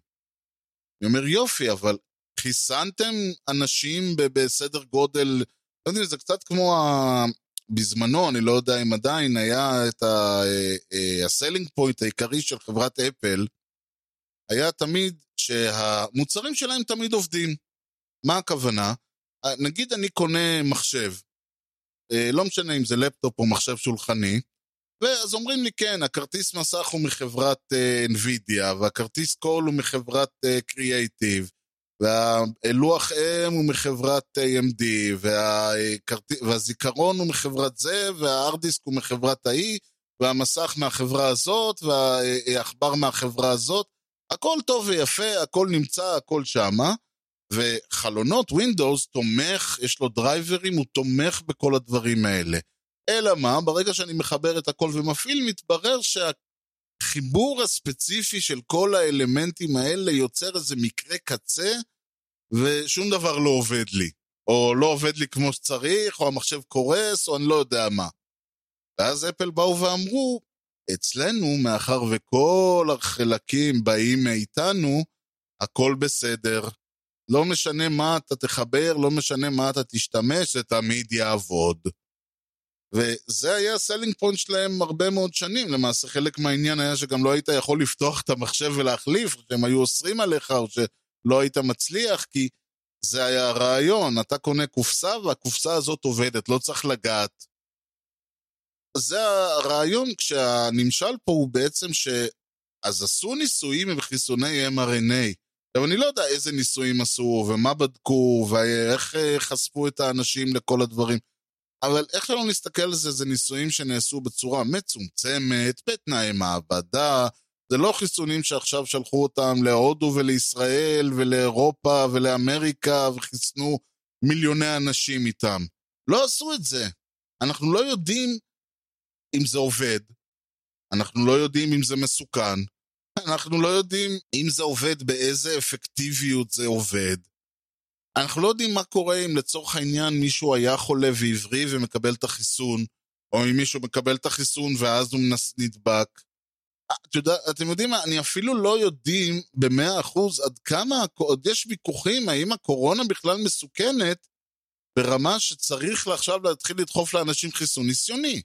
Speaker 3: אני אומר, יופי, אבל חיסנתם אנשים בסדר גודל, לא יודע, זה קצת כמו ה... בזמנו, אני לא יודע אם עדיין, היה את ה selling אה, point אה, העיקרי של חברת אפל, היה תמיד שהמוצרים שלהם תמיד עובדים. מה הכוונה? אה, נגיד אני קונה מחשב, אה, לא משנה אם זה לפטופ או מחשב שולחני, ואז אומרים לי, כן, הכרטיס מסך הוא מחברת uh, NVIDIA, והכרטיס קול הוא מחברת uh, Creative, והלוח אם הוא מחברת AMD, והכרט... והזיכרון הוא מחברת זה, והארדיסק הוא מחברת ההיא, והמסך מהחברה הזאת, והעכבר מהחברה הזאת. הכל טוב ויפה, הכל נמצא, הכל שמה. וחלונות Windows תומך, יש לו דרייברים, הוא תומך בכל הדברים האלה. אלא מה, ברגע שאני מחבר את הכל ומפעיל, מתברר שהחיבור הספציפי של כל האלמנטים האלה יוצר איזה מקרה קצה, ושום דבר לא עובד לי. או לא עובד לי כמו שצריך, או המחשב קורס, או אני לא יודע מה. ואז אפל באו ואמרו, אצלנו, מאחר וכל החלקים באים מאיתנו, הכל בסדר, לא משנה מה אתה תחבר, לא משנה מה אתה תשתמש, זה תמיד יעבוד. וזה היה ה selling point שלהם הרבה מאוד שנים. למעשה חלק מהעניין היה שגם לא היית יכול לפתוח את המחשב ולהחליף, שהם היו אוסרים עליך, או שלא היית מצליח, כי זה היה הרעיון. אתה קונה קופסה, והקופסה הזאת עובדת, לא צריך לגעת. זה הרעיון כשהנמשל פה הוא בעצם ש... אז עשו ניסויים עם חיסוני mRNA. עכשיו, אני לא יודע איזה ניסויים עשו, ומה בדקו, ואיך אה, חשפו את האנשים לכל הדברים, אבל איך שלא נסתכל על זה, זה ניסויים שנעשו בצורה מצומצמת, בתנאי מעבדה, זה לא חיסונים שעכשיו שלחו אותם להודו ולישראל ולאירופה ולאמריקה וחיסנו מיליוני אנשים איתם. לא עשו את זה. אנחנו לא יודעים אם זה עובד, אנחנו לא יודעים אם זה מסוכן, אנחנו לא יודעים אם זה עובד, באיזה אפקטיביות זה עובד. אנחנו לא יודעים מה קורה אם לצורך העניין מישהו היה חולה והבריא ומקבל את החיסון, או אם מישהו מקבל את החיסון ואז הוא נדבק. את יודע, אתם יודעים מה, אני אפילו לא יודעים במאה אחוז עד כמה, עוד יש ויכוחים האם הקורונה בכלל מסוכנת ברמה שצריך עכשיו להתחיל לדחוף לאנשים חיסון ניסיוני.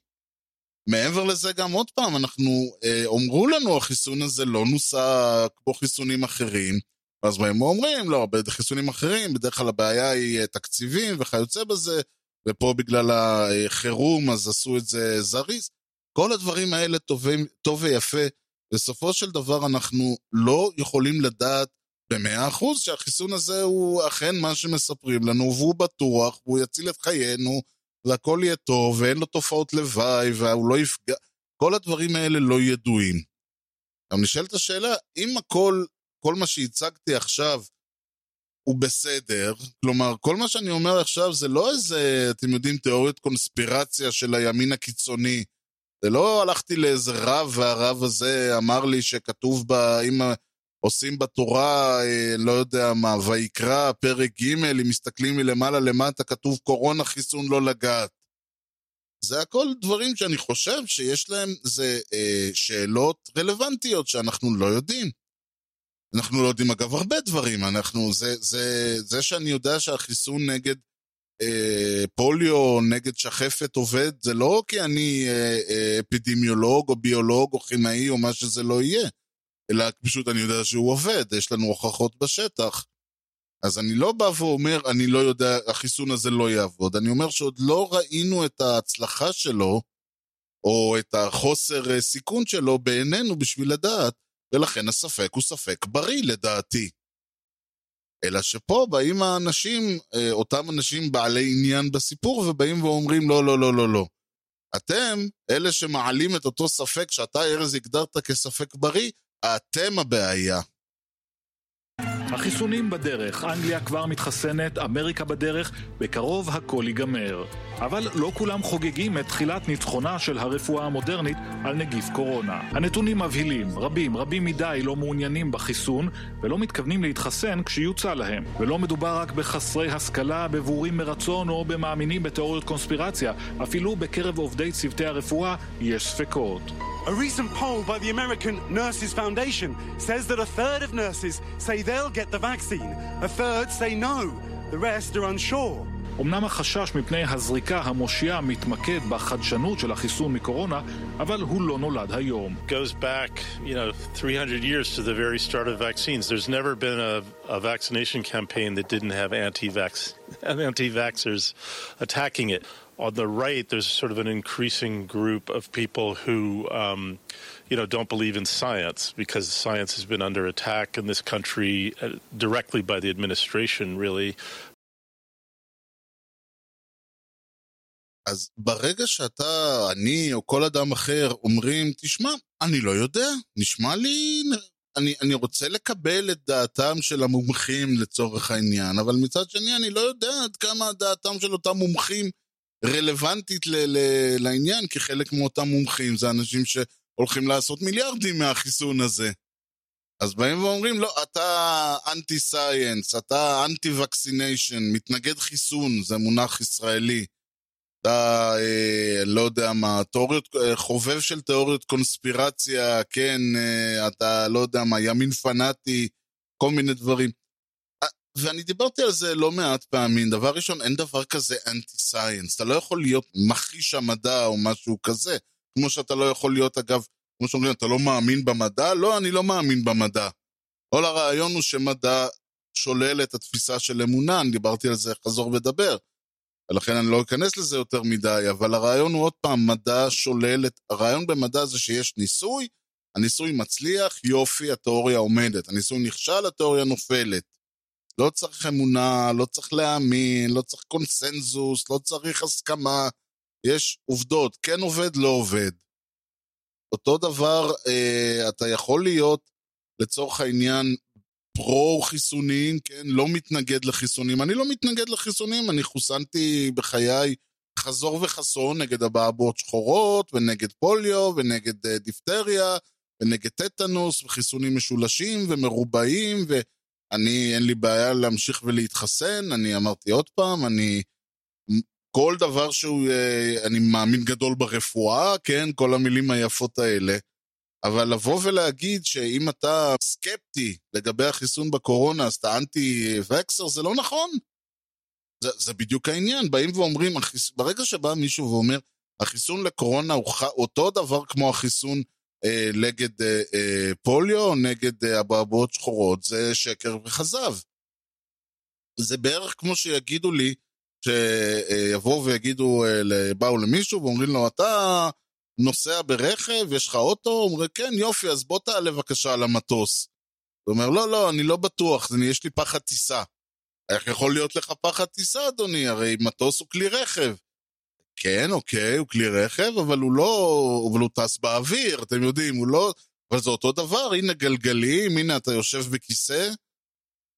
Speaker 3: מעבר לזה גם עוד פעם, אנחנו, אה, אמרו לנו החיסון הזה לא נוסע כמו חיסונים אחרים, ואז באים ואומרים, לא, בחיסונים אחרים, בדרך כלל הבעיה היא אה, תקציבים וכיוצא בזה, ופה בגלל החירום אז עשו את זה זריז. כל הדברים האלה טובים, טוב ויפה. בסופו של דבר אנחנו לא יכולים לדעת במאה אחוז שהחיסון הזה הוא אכן מה שמספרים לנו, והוא בטוח, והוא יציל את חיינו, והכל יהיה טוב, ואין לו תופעות לוואי, והוא לא יפגע... כל הדברים האלה לא ידועים. עכשיו נשאלת השאלה, אם הכל, כל מה שהצגתי עכשיו הוא בסדר, כלומר, כל מה שאני אומר עכשיו זה לא איזה, אתם יודעים, תיאוריית קונספירציה של הימין הקיצוני. זה לא הלכתי לאיזה רב, והרב הזה אמר לי שכתוב בה, אם עושים בתורה, אה, לא יודע מה, ויקרא, פרק ג', אם מסתכלים מלמעלה למטה, כתוב קורונה, חיסון לא לגעת. זה הכל דברים שאני חושב שיש להם, זה אה, שאלות רלוונטיות שאנחנו לא יודעים. אנחנו לא יודעים אגב הרבה דברים, אנחנו, זה, זה, זה שאני יודע שהחיסון נגד אה, פוליו, נגד שחפת עובד, זה לא כי אני אה, אה, אפידמיולוג או ביולוג או כימאי או מה שזה לא יהיה, אלא פשוט אני יודע שהוא עובד, יש לנו הוכחות בשטח. אז אני לא בא ואומר, אני לא יודע, החיסון הזה לא יעבוד. אני אומר שעוד לא ראינו את ההצלחה שלו, או את החוסר סיכון שלו בעינינו בשביל לדעת, ולכן הספק הוא ספק בריא לדעתי. אלא שפה באים האנשים, אותם אנשים בעלי עניין בסיפור, ובאים ואומרים לא, לא, לא, לא, לא. אתם, אלה שמעלים את אותו ספק שאתה, ארז, הגדרת כספק בריא, אתם הבעיה.
Speaker 5: החיסונים בדרך, אנגליה כבר מתחסנת, אמריקה בדרך, בקרוב הכל ייגמר. אבל לא כולם חוגגים את תחילת ניצחונה של הרפואה המודרנית על נגיף קורונה. הנתונים מבהילים, רבים, רבים מדי לא מעוניינים בחיסון ולא מתכוונים להתחסן כשיוצע להם. ולא מדובר רק בחסרי השכלה, בבורים מרצון או במאמינים בתיאוריות קונספירציה, אפילו בקרב עובדי צוותי הרפואה יש ספקות.
Speaker 7: A recent poll by the American Nurses Foundation says that a third of nurses say they'll get the vaccine, a third say no, the rest are unsure.
Speaker 5: אמנם החשש מפני הזריקה המושיעה מתמקד בחדשנות של החיסון מקורונה, אבל הוא לא נולד היום.
Speaker 8: goes back, you know, 300 years to the very start of vaccines. There's never been a, a vaccination campaign that didn't have anti-vax, anti-vaxxers attacking it. on the right, there's sort of an increasing group of people who, um, you know, don't believe in science because science has been under attack in this country uh, directly by the administration, really.
Speaker 3: אז ברגע שאתה, אני או כל אדם אחר אומרים, תשמע, אני לא יודע, נשמע לי, אני, אני רוצה לקבל את דעתם של המומחים לצורך העניין, אבל מצד שני אני לא יודע עד כמה דעתם של אותם מומחים רלוונטית ל- ל- לעניין, כי חלק מאותם מומחים זה אנשים שהולכים לעשות מיליארדים מהחיסון הזה. אז באים ואומרים, לא, אתה אנטי סייאנס, אתה אנטי וקסיניישן, מתנגד חיסון, זה מונח ישראלי. אתה, אה, לא יודע מה, תיאוריות, אה, חובב של תיאוריות קונספירציה, כן, אה, אתה, לא יודע מה, ימין פנאטי, כל מיני דברים. ואני דיברתי על זה לא מעט פעמים. דבר ראשון, אין דבר כזה אנטי סייאנס. אתה לא יכול להיות מכחיש המדע או משהו כזה. כמו שאתה לא יכול להיות, אגב, כמו שאומרים, אתה לא מאמין במדע? לא, אני לא מאמין במדע. כל הרעיון הוא שמדע שולל את התפיסה של אמונה, אני דיברתי על זה חזור ודבר. ולכן אני לא אכנס לזה יותר מדי, אבל הרעיון הוא עוד פעם, מדע שולל את... הרעיון במדע זה שיש ניסוי, הניסוי מצליח, יופי, התיאוריה עומדת. הניסוי נכשל, התיאוריה נופלת. לא צריך אמונה, לא צריך להאמין, לא צריך קונסנזוס, לא צריך הסכמה. יש עובדות, כן עובד, לא עובד. אותו דבר, אה, אתה יכול להיות, לצורך העניין, פרו-חיסונים, כן? לא מתנגד לחיסונים. אני לא מתנגד לחיסונים, אני חוסנתי בחיי חזור וחסון נגד אבעבועות שחורות, ונגד פוליו, ונגד אה, דיפטריה, ונגד טטנוס, וחיסונים משולשים ומרובעים, ואני, אין לי בעיה להמשיך ולהתחסן, אני אמרתי עוד פעם, אני... כל דבר שהוא, אה, אני מאמין גדול ברפואה, כן? כל המילים היפות האלה. אבל לבוא ולהגיד שאם אתה סקפטי לגבי החיסון בקורונה, אז אתה אנטי-וקסר, זה לא נכון. זה, זה בדיוק העניין, באים ואומרים, החיס... ברגע שבא מישהו ואומר, החיסון לקורונה הוא ח... אותו דבר כמו החיסון אה, נגד אה, אה, פוליו או נגד אה, אבעבועות שחורות, זה שקר וכזב. זה בערך כמו שיגידו לי, שיבואו ויגידו, אה, באו למישהו ואומרים לו, אתה נוסע ברכב, יש לך אוטו? הוא אומר, כן, יופי, אז בוא תעלה בבקשה על המטוס. הוא אומר, לא, לא, אני לא בטוח, יש לי פחד טיסה. איך יכול להיות לך פחד טיסה, אדוני? הרי מטוס הוא כלי רכב. כן, אוקיי, הוא כלי רכב, אבל הוא לא... אבל הוא טס באוויר, אתם יודעים, הוא לא... אבל זה אותו דבר, הנה גלגלים, הנה אתה יושב בכיסא,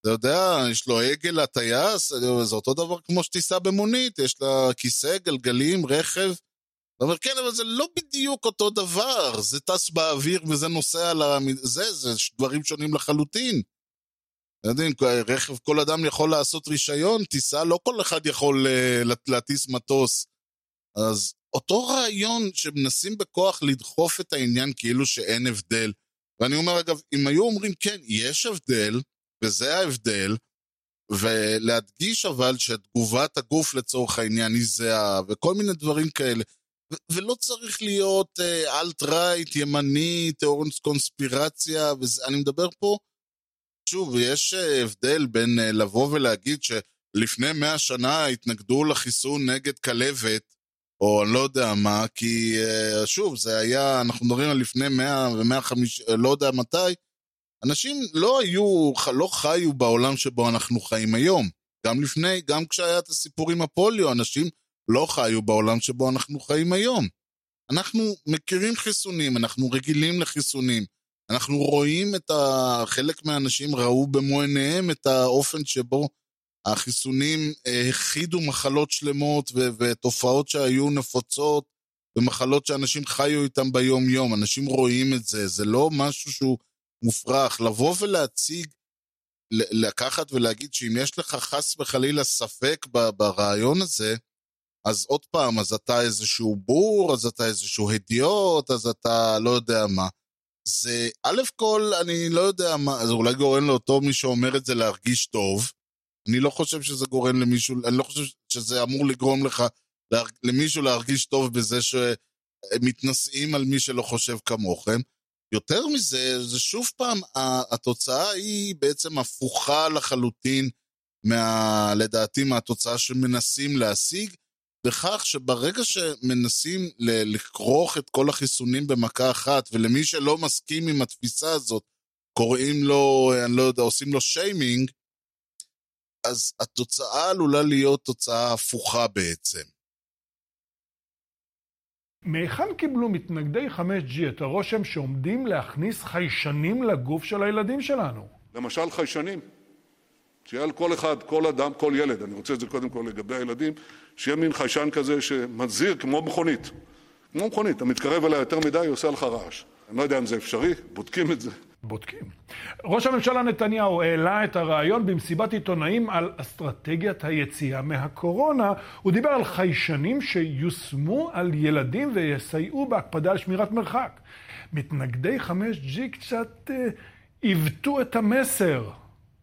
Speaker 3: אתה יודע, יש לו עגל לטייס, זה אותו דבר כמו שתיסע במונית, יש לה כיסא, גלגלים, רכב. אתה אומר, כן, אבל זה לא בדיוק אותו דבר, זה טס באוויר וזה נוסע על ה... זה, זה דברים שונים לחלוטין. אתם יודעים, רכב, כל אדם יכול לעשות רישיון, טיסה, לא כל אחד יכול uh, להטיס מטוס. אז אותו רעיון שמנסים בכוח לדחוף את העניין כאילו שאין הבדל. ואני אומר, אגב, אם היו אומרים, כן, יש הבדל, וזה ההבדל, ולהדגיש אבל שתגובת הגוף לצורך העניין היא זהה, וכל מיני דברים כאלה. ולא צריך להיות אלט-רייט, uh, ימני, תיאורנס קונספירציה, ואני מדבר פה שוב, יש אה, הבדל בין אה, לבוא ולהגיד שלפני מאה שנה התנגדו לחיסון נגד כלבת, או אני לא יודע מה, כי אה, שוב, זה היה, אנחנו מדברים על לפני מאה ומאה חמישים, לא יודע מתי, אנשים לא היו, לא חיו בעולם שבו אנחנו חיים היום. גם לפני, גם כשהיה את הסיפור עם הפוליו, אנשים לא חיו בעולם שבו אנחנו חיים היום. אנחנו מכירים חיסונים, אנחנו רגילים לחיסונים. אנחנו רואים את ה... חלק מהאנשים ראו במו עיניהם את האופן שבו החיסונים אה, הכחידו מחלות שלמות ו- ותופעות שהיו נפוצות ומחלות שאנשים חיו איתם ביום-יום. אנשים רואים את זה, זה לא משהו שהוא מופרך. לבוא ולהציג, לקחת ולהגיד שאם יש לך חס וחלילה ספק ברעיון הזה, אז עוד פעם, אז אתה איזשהו בור, אז אתה איזשהו הדיוט, אז אתה לא יודע מה. זה, א' כל, אני לא יודע מה, זה אולי גורם לאותו מי שאומר את זה להרגיש טוב. אני לא חושב שזה גורם למישהו, אני לא חושב שזה אמור לגרום לך, למישהו להרגיש טוב בזה שמתנשאים על מי שלא חושב כמוכם. יותר מזה, זה שוב פעם, התוצאה היא בעצם הפוכה לחלוטין, מה, לדעתי, מהתוצאה שמנסים להשיג. בכך שברגע שמנסים לכרוך את כל החיסונים במכה אחת, ולמי שלא מסכים עם התפיסה הזאת, קוראים לו, אני לא יודע, עושים לו שיימינג, אז התוצאה עלולה להיות תוצאה הפוכה בעצם.
Speaker 9: מהיכן קיבלו מתנגדי 5G את הרושם שעומדים להכניס חיישנים לגוף של הילדים שלנו?
Speaker 10: למשל חיישנים. שיהיה על כל ילד, אני רוצה את זה קודם כל לגבי הילדים, שיהיה מין חיישן כזה שמזהיר כמו מכונית. כמו מכונית, אתה מתקרב אליה יותר מדי, היא עושה לך רעש. אני לא יודע אם זה אפשרי, בודקים את זה.
Speaker 9: בודקים. ראש הממשלה נתניהו העלה את הרעיון במסיבת עיתונאים על אסטרטגיית היציאה מהקורונה. הוא דיבר על חיישנים שיושמו על ילדים ויסייעו בהקפדה על שמירת מרחק. מתנגדי 5G קצת אה, עיוותו את המסר.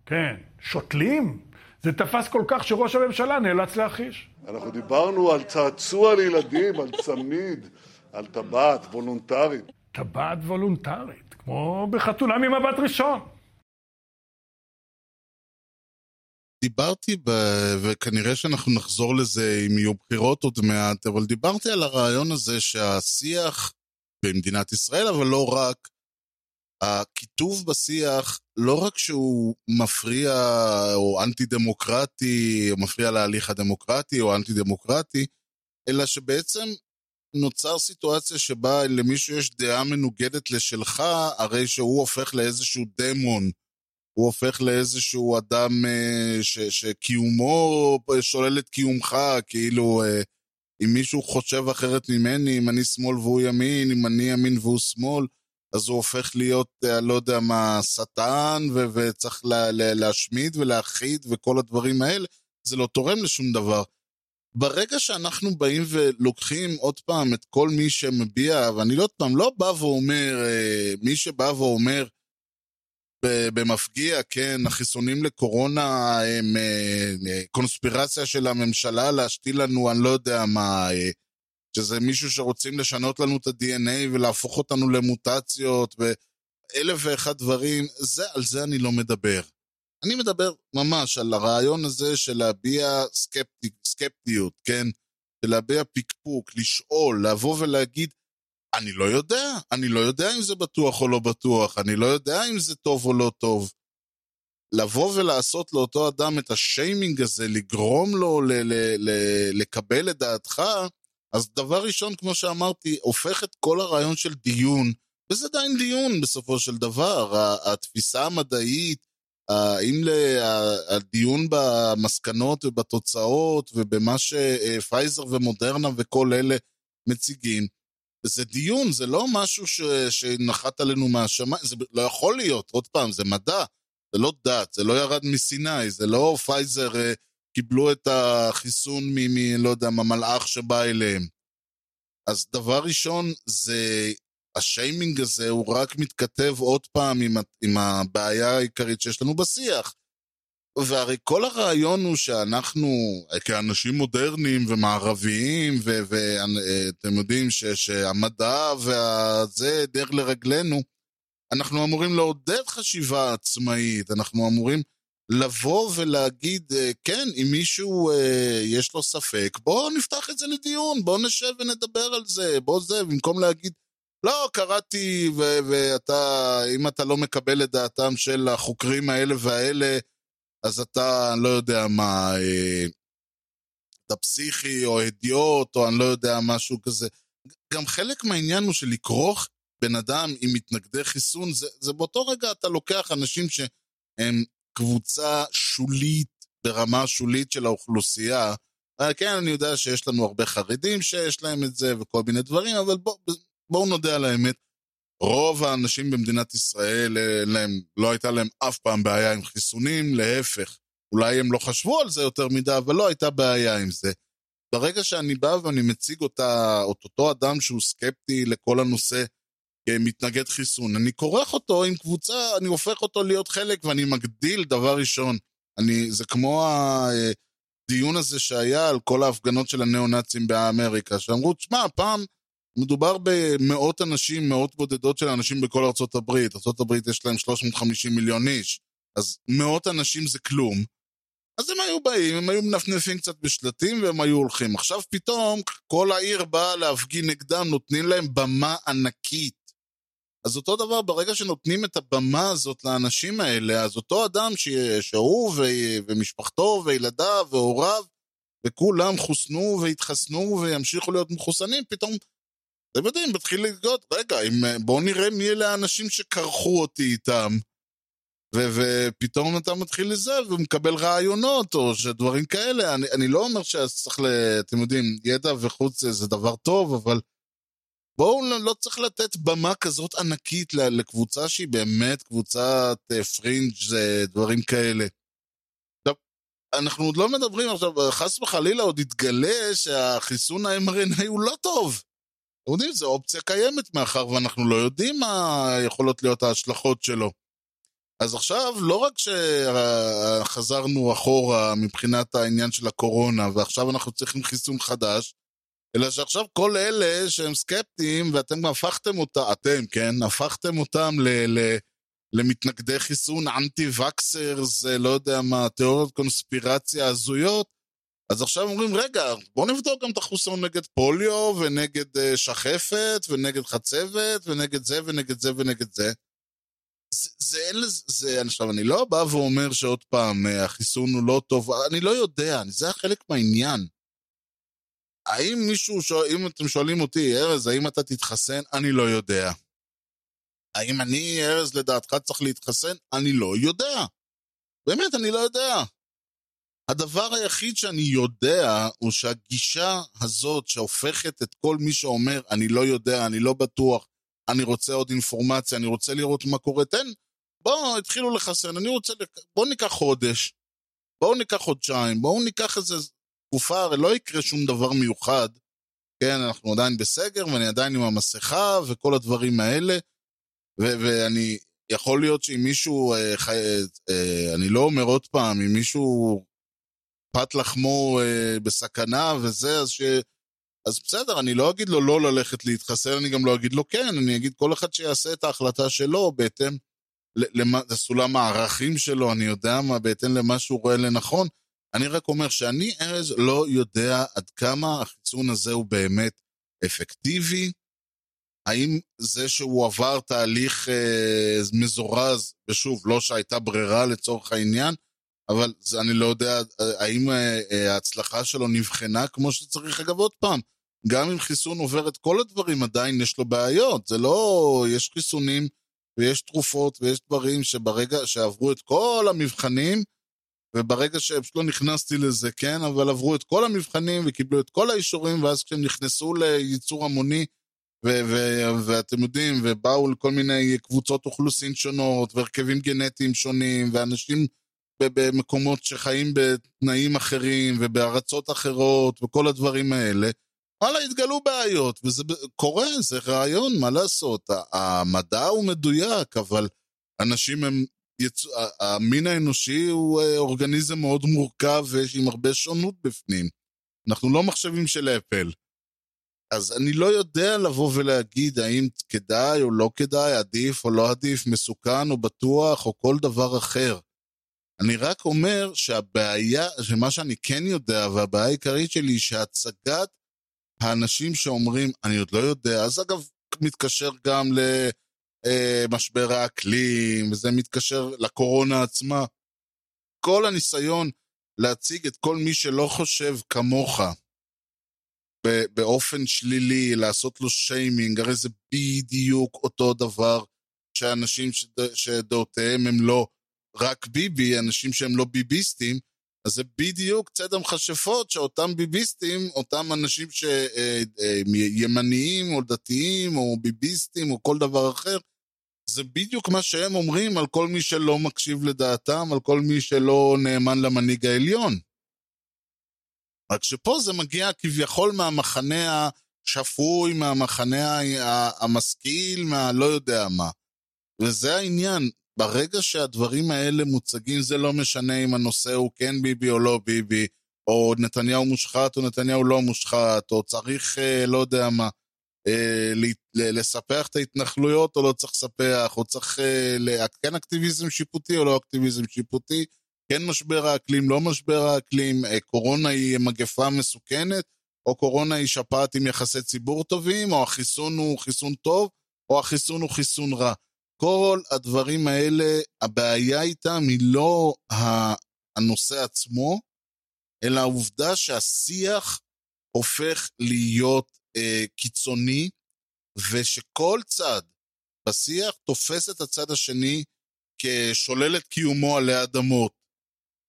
Speaker 9: כן, שותלים? זה תפס כל כך שראש הממשלה נאלץ להכחיש.
Speaker 10: אנחנו דיברנו על צעצוע לילדים, על צמיד, על טבעת וולונטרית.
Speaker 9: טבעת וולונטרית, כמו בחתונה ממבט ראשון.
Speaker 3: דיברתי, ב... וכנראה שאנחנו נחזור לזה אם יהיו בחירות עוד מעט, אבל דיברתי על הרעיון הזה שהשיח במדינת ישראל, אבל לא רק, הקיטוב בשיח, לא רק שהוא מפריע או אנטי דמוקרטי, או מפריע להליך הדמוקרטי או אנטי דמוקרטי, אלא שבעצם נוצר סיטואציה שבה למישהו יש דעה מנוגדת לשלך, הרי שהוא הופך לאיזשהו דמון. הוא הופך לאיזשהו אדם אה, ש, שקיומו שולל את קיומך, כאילו אה, אם מישהו חושב אחרת ממני, אם אני שמאל והוא ימין, אם אני ימין והוא שמאל, אז הוא הופך להיות, אה, לא יודע מה, שטן, ו- וצריך לה- לה- להשמיד ולהכחיד וכל הדברים האלה, זה לא תורם לשום דבר. ברגע שאנחנו באים ולוקחים עוד פעם את כל מי שמביע, ואני עוד פעם לא בא ואומר, אה, מי שבא ואומר במפגיע, כן, החיסונים לקורונה הם אה, קונספירציה של הממשלה להשתיל לנו, אני לא יודע מה, שזה מישהו שרוצים לשנות לנו את ה-DNA ולהפוך אותנו למוטציות ואלף ואחד דברים, זה, על זה אני לא מדבר. אני מדבר ממש על הרעיון הזה של להביע סקפטי, סקפטיות, כן? של להביע פקפוק, לשאול, לבוא ולהגיד, אני לא יודע, אני לא יודע אם זה בטוח או לא בטוח, אני לא יודע אם זה טוב או לא טוב. לבוא ולעשות לאותו אדם את השיימינג הזה, לגרום לו ל- ל- ל- לקבל את דעתך, אז דבר ראשון, כמו שאמרתי, הופך את כל הרעיון של דיון, וזה עדיין דיון בסופו של דבר, התפיסה המדעית, האם הדיון במסקנות ובתוצאות ובמה שפייזר ומודרנה וכל אלה מציגים, זה דיון, זה לא משהו ש, שנחת עלינו מהשמיים, זה לא יכול להיות, עוד פעם, זה מדע, זה לא דת, זה לא ירד מסיני, זה לא פייזר אה, קיבלו את החיסון מ... לא יודע, מהמלאך שבא אליהם. אז דבר ראשון, זה... השיימינג הזה הוא רק מתכתב עוד פעם עם, עם הבעיה העיקרית שיש לנו בשיח. והרי כל הרעיון הוא שאנחנו, כאנשים מודרניים ומערביים, ואתם יודעים ש, שהמדע והזה דרך לרגלינו, אנחנו אמורים לעודד חשיבה עצמאית, אנחנו אמורים לבוא ולהגיד, אה, כן, אם מישהו אה, יש לו ספק, בואו נפתח את זה לדיון, בואו נשב ונדבר על זה, בואו זה, במקום להגיד, לא, קראתי, ו- ואתה, אם אתה לא מקבל את דעתם של החוקרים האלה והאלה, אז אתה, לא יודע מה, אה, אתה פסיכי או הדיוט, או אני לא יודע, משהו כזה. גם חלק מהעניין הוא שלכרוך בן אדם עם מתנגדי חיסון, זה, זה באותו רגע אתה לוקח אנשים שהם קבוצה שולית, ברמה שולית של האוכלוסייה. אה, כן, אני יודע שיש לנו הרבה חרדים שיש להם את זה וכל מיני דברים, אבל בואו בוא נודה על האמת. רוב האנשים במדינת ישראל, להם, לא הייתה להם אף פעם בעיה עם חיסונים, להפך. אולי הם לא חשבו על זה יותר מדי, אבל לא הייתה בעיה עם זה. ברגע שאני בא ואני מציג אותה, את אותו אדם שהוא סקפטי לכל הנושא כמתנגד חיסון, אני כורך אותו עם קבוצה, אני הופך אותו להיות חלק ואני מגדיל דבר ראשון. אני, זה כמו הדיון הזה שהיה על כל ההפגנות של הניאו-נאצים באמריקה, שאמרו, תשמע, פעם מדובר במאות אנשים, מאות בודדות של אנשים בכל ארצות הברית. ארצות הברית יש להם 350 מיליון איש, אז מאות אנשים זה כלום. אז הם היו באים, הם היו מנפנפים קצת בשלטים והם היו הולכים. עכשיו פתאום כל העיר באה להפגין נגדם, נותנים להם במה ענקית. אז אותו דבר, ברגע שנותנים את הבמה הזאת לאנשים האלה, אז אותו אדם ש... שהוא ו... ומשפחתו וילדיו והוריו, וכולם חוסנו והתחסנו וימשיכו להיות מחוסנים, פתאום, אתם יודעים, מתחיל לגלות, רגע, אם... בואו נראה מי אלה האנשים שקרחו אותי איתם. ו- ופתאום אתה מתחיל לזה ומקבל רעיונות או שדברים כאלה. אני, אני לא אומר שצריך, ל... אתם יודעים, ידע וחוץ זה דבר טוב, אבל בואו לא, צריך לתת במה כזאת ענקית לקבוצה שהיא באמת קבוצת אה, פרינג' דברים כאלה. עכשיו, אנחנו עוד לא מדברים עכשיו, חס וחלילה עוד יתגלה שהחיסון ה-mRNA הוא לא טוב. אתם יודעים, זו אופציה קיימת מאחר ואנחנו לא יודעים מה יכולות להיות ההשלכות שלו. אז עכשיו, לא רק שחזרנו אחורה מבחינת העניין של הקורונה, ועכשיו אנחנו צריכים חיסון חדש, אלא שעכשיו כל אלה שהם סקפטיים, ואתם הפכתם אותם, אתם, כן? הפכתם אותם ל... ל למתנגדי חיסון, אנטי וקסרס, לא יודע מה, תיאוריות קונספירציה הזויות, אז עכשיו אומרים, רגע, בואו נבדוק גם את החיסון נגד פוליו, ונגד uh, שחפת, ונגד חצבת, ונגד זה, ונגד זה, ונגד זה. זה, זה אין לזה, זה, עכשיו, אני לא בא ואומר שעוד פעם, אה, החיסון הוא לא טוב, אני לא יודע, זה חלק מהעניין. האם מישהו, שואל, אם אתם שואלים אותי, ארז, האם אתה תתחסן? אני לא יודע. האם אני, ארז, לדעתך צריך להתחסן? אני לא יודע. באמת, אני לא יודע. הדבר היחיד שאני יודע הוא שהגישה הזאת שהופכת את כל מי שאומר, אני לא יודע, אני לא בטוח, אני רוצה עוד אינפורמציה, אני רוצה לראות מה קורה, תן, בואו, התחילו לחסן, אני רוצה, בואו ניקח חודש, בואו ניקח חודשיים, בואו ניקח איזה תקופה, הרי לא יקרה שום דבר מיוחד, כן, אנחנו עדיין בסגר, ואני עדיין עם המסכה וכל הדברים האלה, ו- ואני, יכול להיות שאם מישהו, אה, חי, אה, אני לא אומר עוד פעם, אם מישהו פת לחמו אה, בסכנה וזה, אז ש... אז בסדר, אני לא אגיד לו לא ללכת להתחסן, אני גם לא אגיד לו כן, אני אגיד כל אחד שיעשה את ההחלטה שלו בהתאם לסולם הערכים שלו, אני יודע מה, בהתאם למה שהוא רואה לנכון. אני רק אומר שאני, ארז, לא יודע עד כמה החיסון הזה הוא באמת אפקטיבי. האם זה שהוא עבר תהליך אה, מזורז, ושוב, לא שהייתה ברירה לצורך העניין, אבל זה, אני לא יודע האם אה, אה, ההצלחה שלו נבחנה כמו שצריך. אגב, עוד פעם, גם אם חיסון עובר את כל הדברים, עדיין יש לו בעיות. זה לא... יש חיסונים ויש תרופות ויש דברים שברגע שעברו את כל המבחנים, וברגע שפשוט לא נכנסתי לזה, כן, אבל עברו את כל המבחנים וקיבלו את כל האישורים, ואז כשהם נכנסו לייצור המוני, ו- ו- ואתם יודעים, ובאו לכל מיני קבוצות אוכלוסין שונות, והרכבים גנטיים שונים, ואנשים במקומות שחיים בתנאים אחרים, ובארצות אחרות, וכל הדברים האלה, וואלה, התגלו בעיות, וזה קורה, זה רעיון, מה לעשות? המדע הוא מדויק, אבל אנשים הם... יצ... המין האנושי הוא אה, אורגניזם מאוד מורכב ויש עם הרבה שונות בפנים. אנחנו לא מחשבים של אפל. אז אני לא יודע לבוא ולהגיד האם כדאי או לא כדאי, עדיף או לא עדיף, מסוכן או בטוח או כל דבר אחר. אני רק אומר שהבעיה, שמה שאני כן יודע, והבעיה העיקרית שלי היא שהצגת האנשים שאומרים, אני עוד לא יודע, אז אגב, מתקשר גם למשבר האקלים, וזה מתקשר לקורונה עצמה. כל הניסיון להציג את כל מי שלא חושב כמוך באופן שלילי, לעשות לו שיימינג, הרי זה בדיוק אותו דבר שאנשים שדעותיהם הם לא רק ביבי, אנשים שהם לא ביביסטים, אז זה בדיוק צד המכשפות שאותם ביביסטים, אותם אנשים שימניים אה, אה, או דתיים או ביביסטים או כל דבר אחר, זה בדיוק מה שהם אומרים על כל מי שלא מקשיב לדעתם, על כל מי שלא נאמן למנהיג העליון. רק שפה זה מגיע כביכול מהמחנה השפוי, מהמחנה המשכיל, מהלא יודע מה. וזה העניין, ברגע שהדברים האלה מוצגים, זה לא משנה אם הנושא הוא כן ביבי או לא ביבי, או נתניהו מושחת או נתניהו לא מושחת, או צריך, אה, לא יודע מה, אה, לספח את ההתנחלויות או לא צריך לספח, או צריך אה, כן אקטיביזם שיפוטי או לא אקטיביזם שיפוטי, כן משבר האקלים, לא משבר האקלים, קורונה היא מגפה מסוכנת, או קורונה היא שפעת עם יחסי ציבור טובים, או החיסון הוא חיסון טוב, או החיסון הוא חיסון רע. כל הדברים האלה, הבעיה איתם היא לא הנושא עצמו, אלא העובדה שהשיח הופך להיות אה, קיצוני, ושכל צד בשיח תופס את הצד השני כשולל את קיומו עלי אדמות.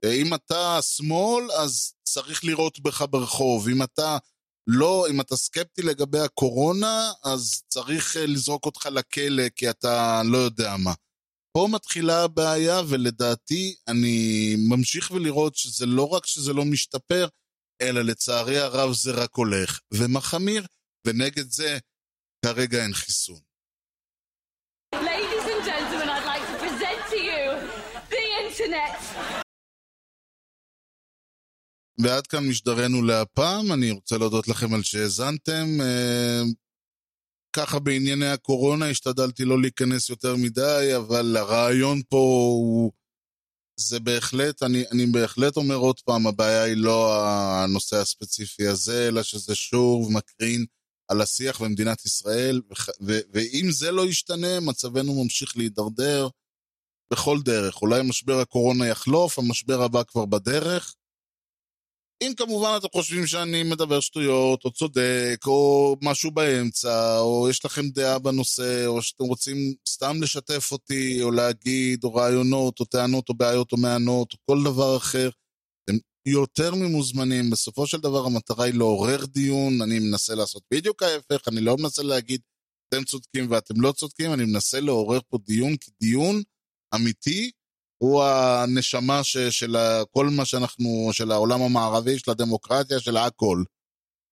Speaker 3: אה, אם אתה שמאל, אז צריך לראות בך ברחוב. אם אתה לא, אם אתה סקפטי לגבי הקורונה, אז צריך אה, לזרוק אותך לכלא, כי אתה לא יודע מה. פה מתחילה הבעיה, ולדעתי אני ממשיך ולראות שזה לא רק שזה לא משתפר, אלא לצערי הרב זה רק הולך ומחמיר, ונגד זה כרגע אין חיסון. ועד כאן משדרנו להפעם, אני רוצה להודות לכם על שהאזנתם. אה, ככה בענייני הקורונה השתדלתי לא להיכנס יותר מדי, אבל הרעיון פה הוא... זה בהחלט, אני, אני בהחלט אומר עוד פעם, הבעיה היא לא הנושא הספציפי הזה, אלא שזה שוב מקרין על השיח במדינת ישראל, ו, ו, ואם זה לא ישתנה, מצבנו ממשיך להידרדר. בכל דרך. אולי משבר הקורונה יחלוף, המשבר הבא כבר בדרך. אם כמובן אתם חושבים שאני מדבר שטויות, או צודק, או משהו באמצע, או יש לכם דעה בנושא, או שאתם רוצים סתם לשתף אותי, או להגיד, או רעיונות, או טענות, או בעיות, או מענות, או כל דבר אחר, אתם יותר ממוזמנים. בסופו של דבר המטרה היא לעורר דיון, אני מנסה לעשות בדיוק ההפך, אני לא מנסה להגיד, אתם צודקים ואתם לא צודקים, אני מנסה לעורר פה דיון, כי דיון אמיתי, הוא הנשמה ש, של כל מה שאנחנו, של העולם המערבי, של הדמוקרטיה, של הכל.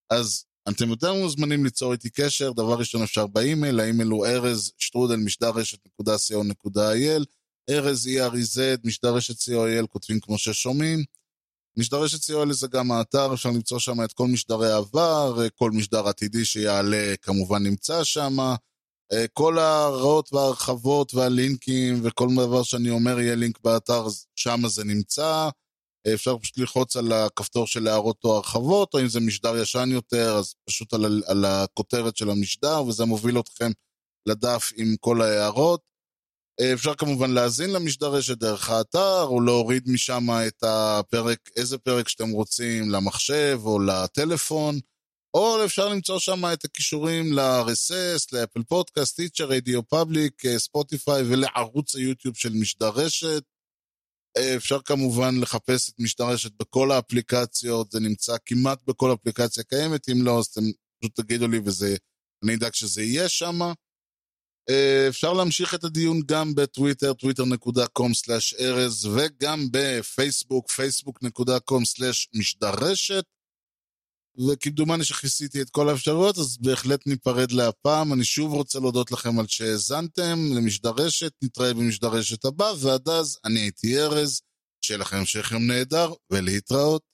Speaker 3: אז אתם יותר מוזמנים ליצור איתי קשר, דבר ראשון אפשר באימייל, האימייל הוא ארז שטרודל משדר רשת.co.il, ארז E-R-E-Z, משדר רשת co.il, כותבים כמו ששומעים. משדר רשת co.il זה גם האתר, אפשר למצוא שם את כל משדרי העבר, כל משדר עתידי שיעלה כמובן נמצא שם. אה, כל ההראות וההרחבות והלינקים וכל דבר שאני אומר יהיה לינק באתר, שם זה נמצא. אה, אפשר פשוט ללחוץ על הכפתור של הערות או הרחבות, או אם זה משדר ישן יותר, אז פשוט על, על הכותרת של המשדר, וזה מוביל אתכם לדף עם כל ההערות. אה, אפשר כמובן להאזין למשדר רשת דרך האתר, או להוריד משם את הפרק, איזה פרק שאתם רוצים, למחשב או לטלפון. או אפשר למצוא שם את הקישורים ל-RSS, ל Apple Podcast, Stitcher, RadioPublic, ספוטיפיי ולערוץ היוטיוב של משדר רשת. אה, אפשר כמובן לחפש את משדר רשת בכל האפליקציות, זה נמצא כמעט בכל אפליקציה קיימת, אם לא אז אתם פשוט תגידו לי ואני אדאג שזה יהיה שם. אה, אפשר להמשיך את הדיון גם בטוויטר, twitter.com/ארז, וגם בפייסבוק, facebook.com/משדר רשת. וכמדומני שכיסיתי את כל האפשרויות, אז בהחלט ניפרד להפעם. אני שוב רוצה להודות לכם על שהאזנתם למשדר רשת, נתראה במשדר רשת הבא, ועד אז אני הייתי ארז, שיהיה לכם המשך יום נהדר, ולהתראות.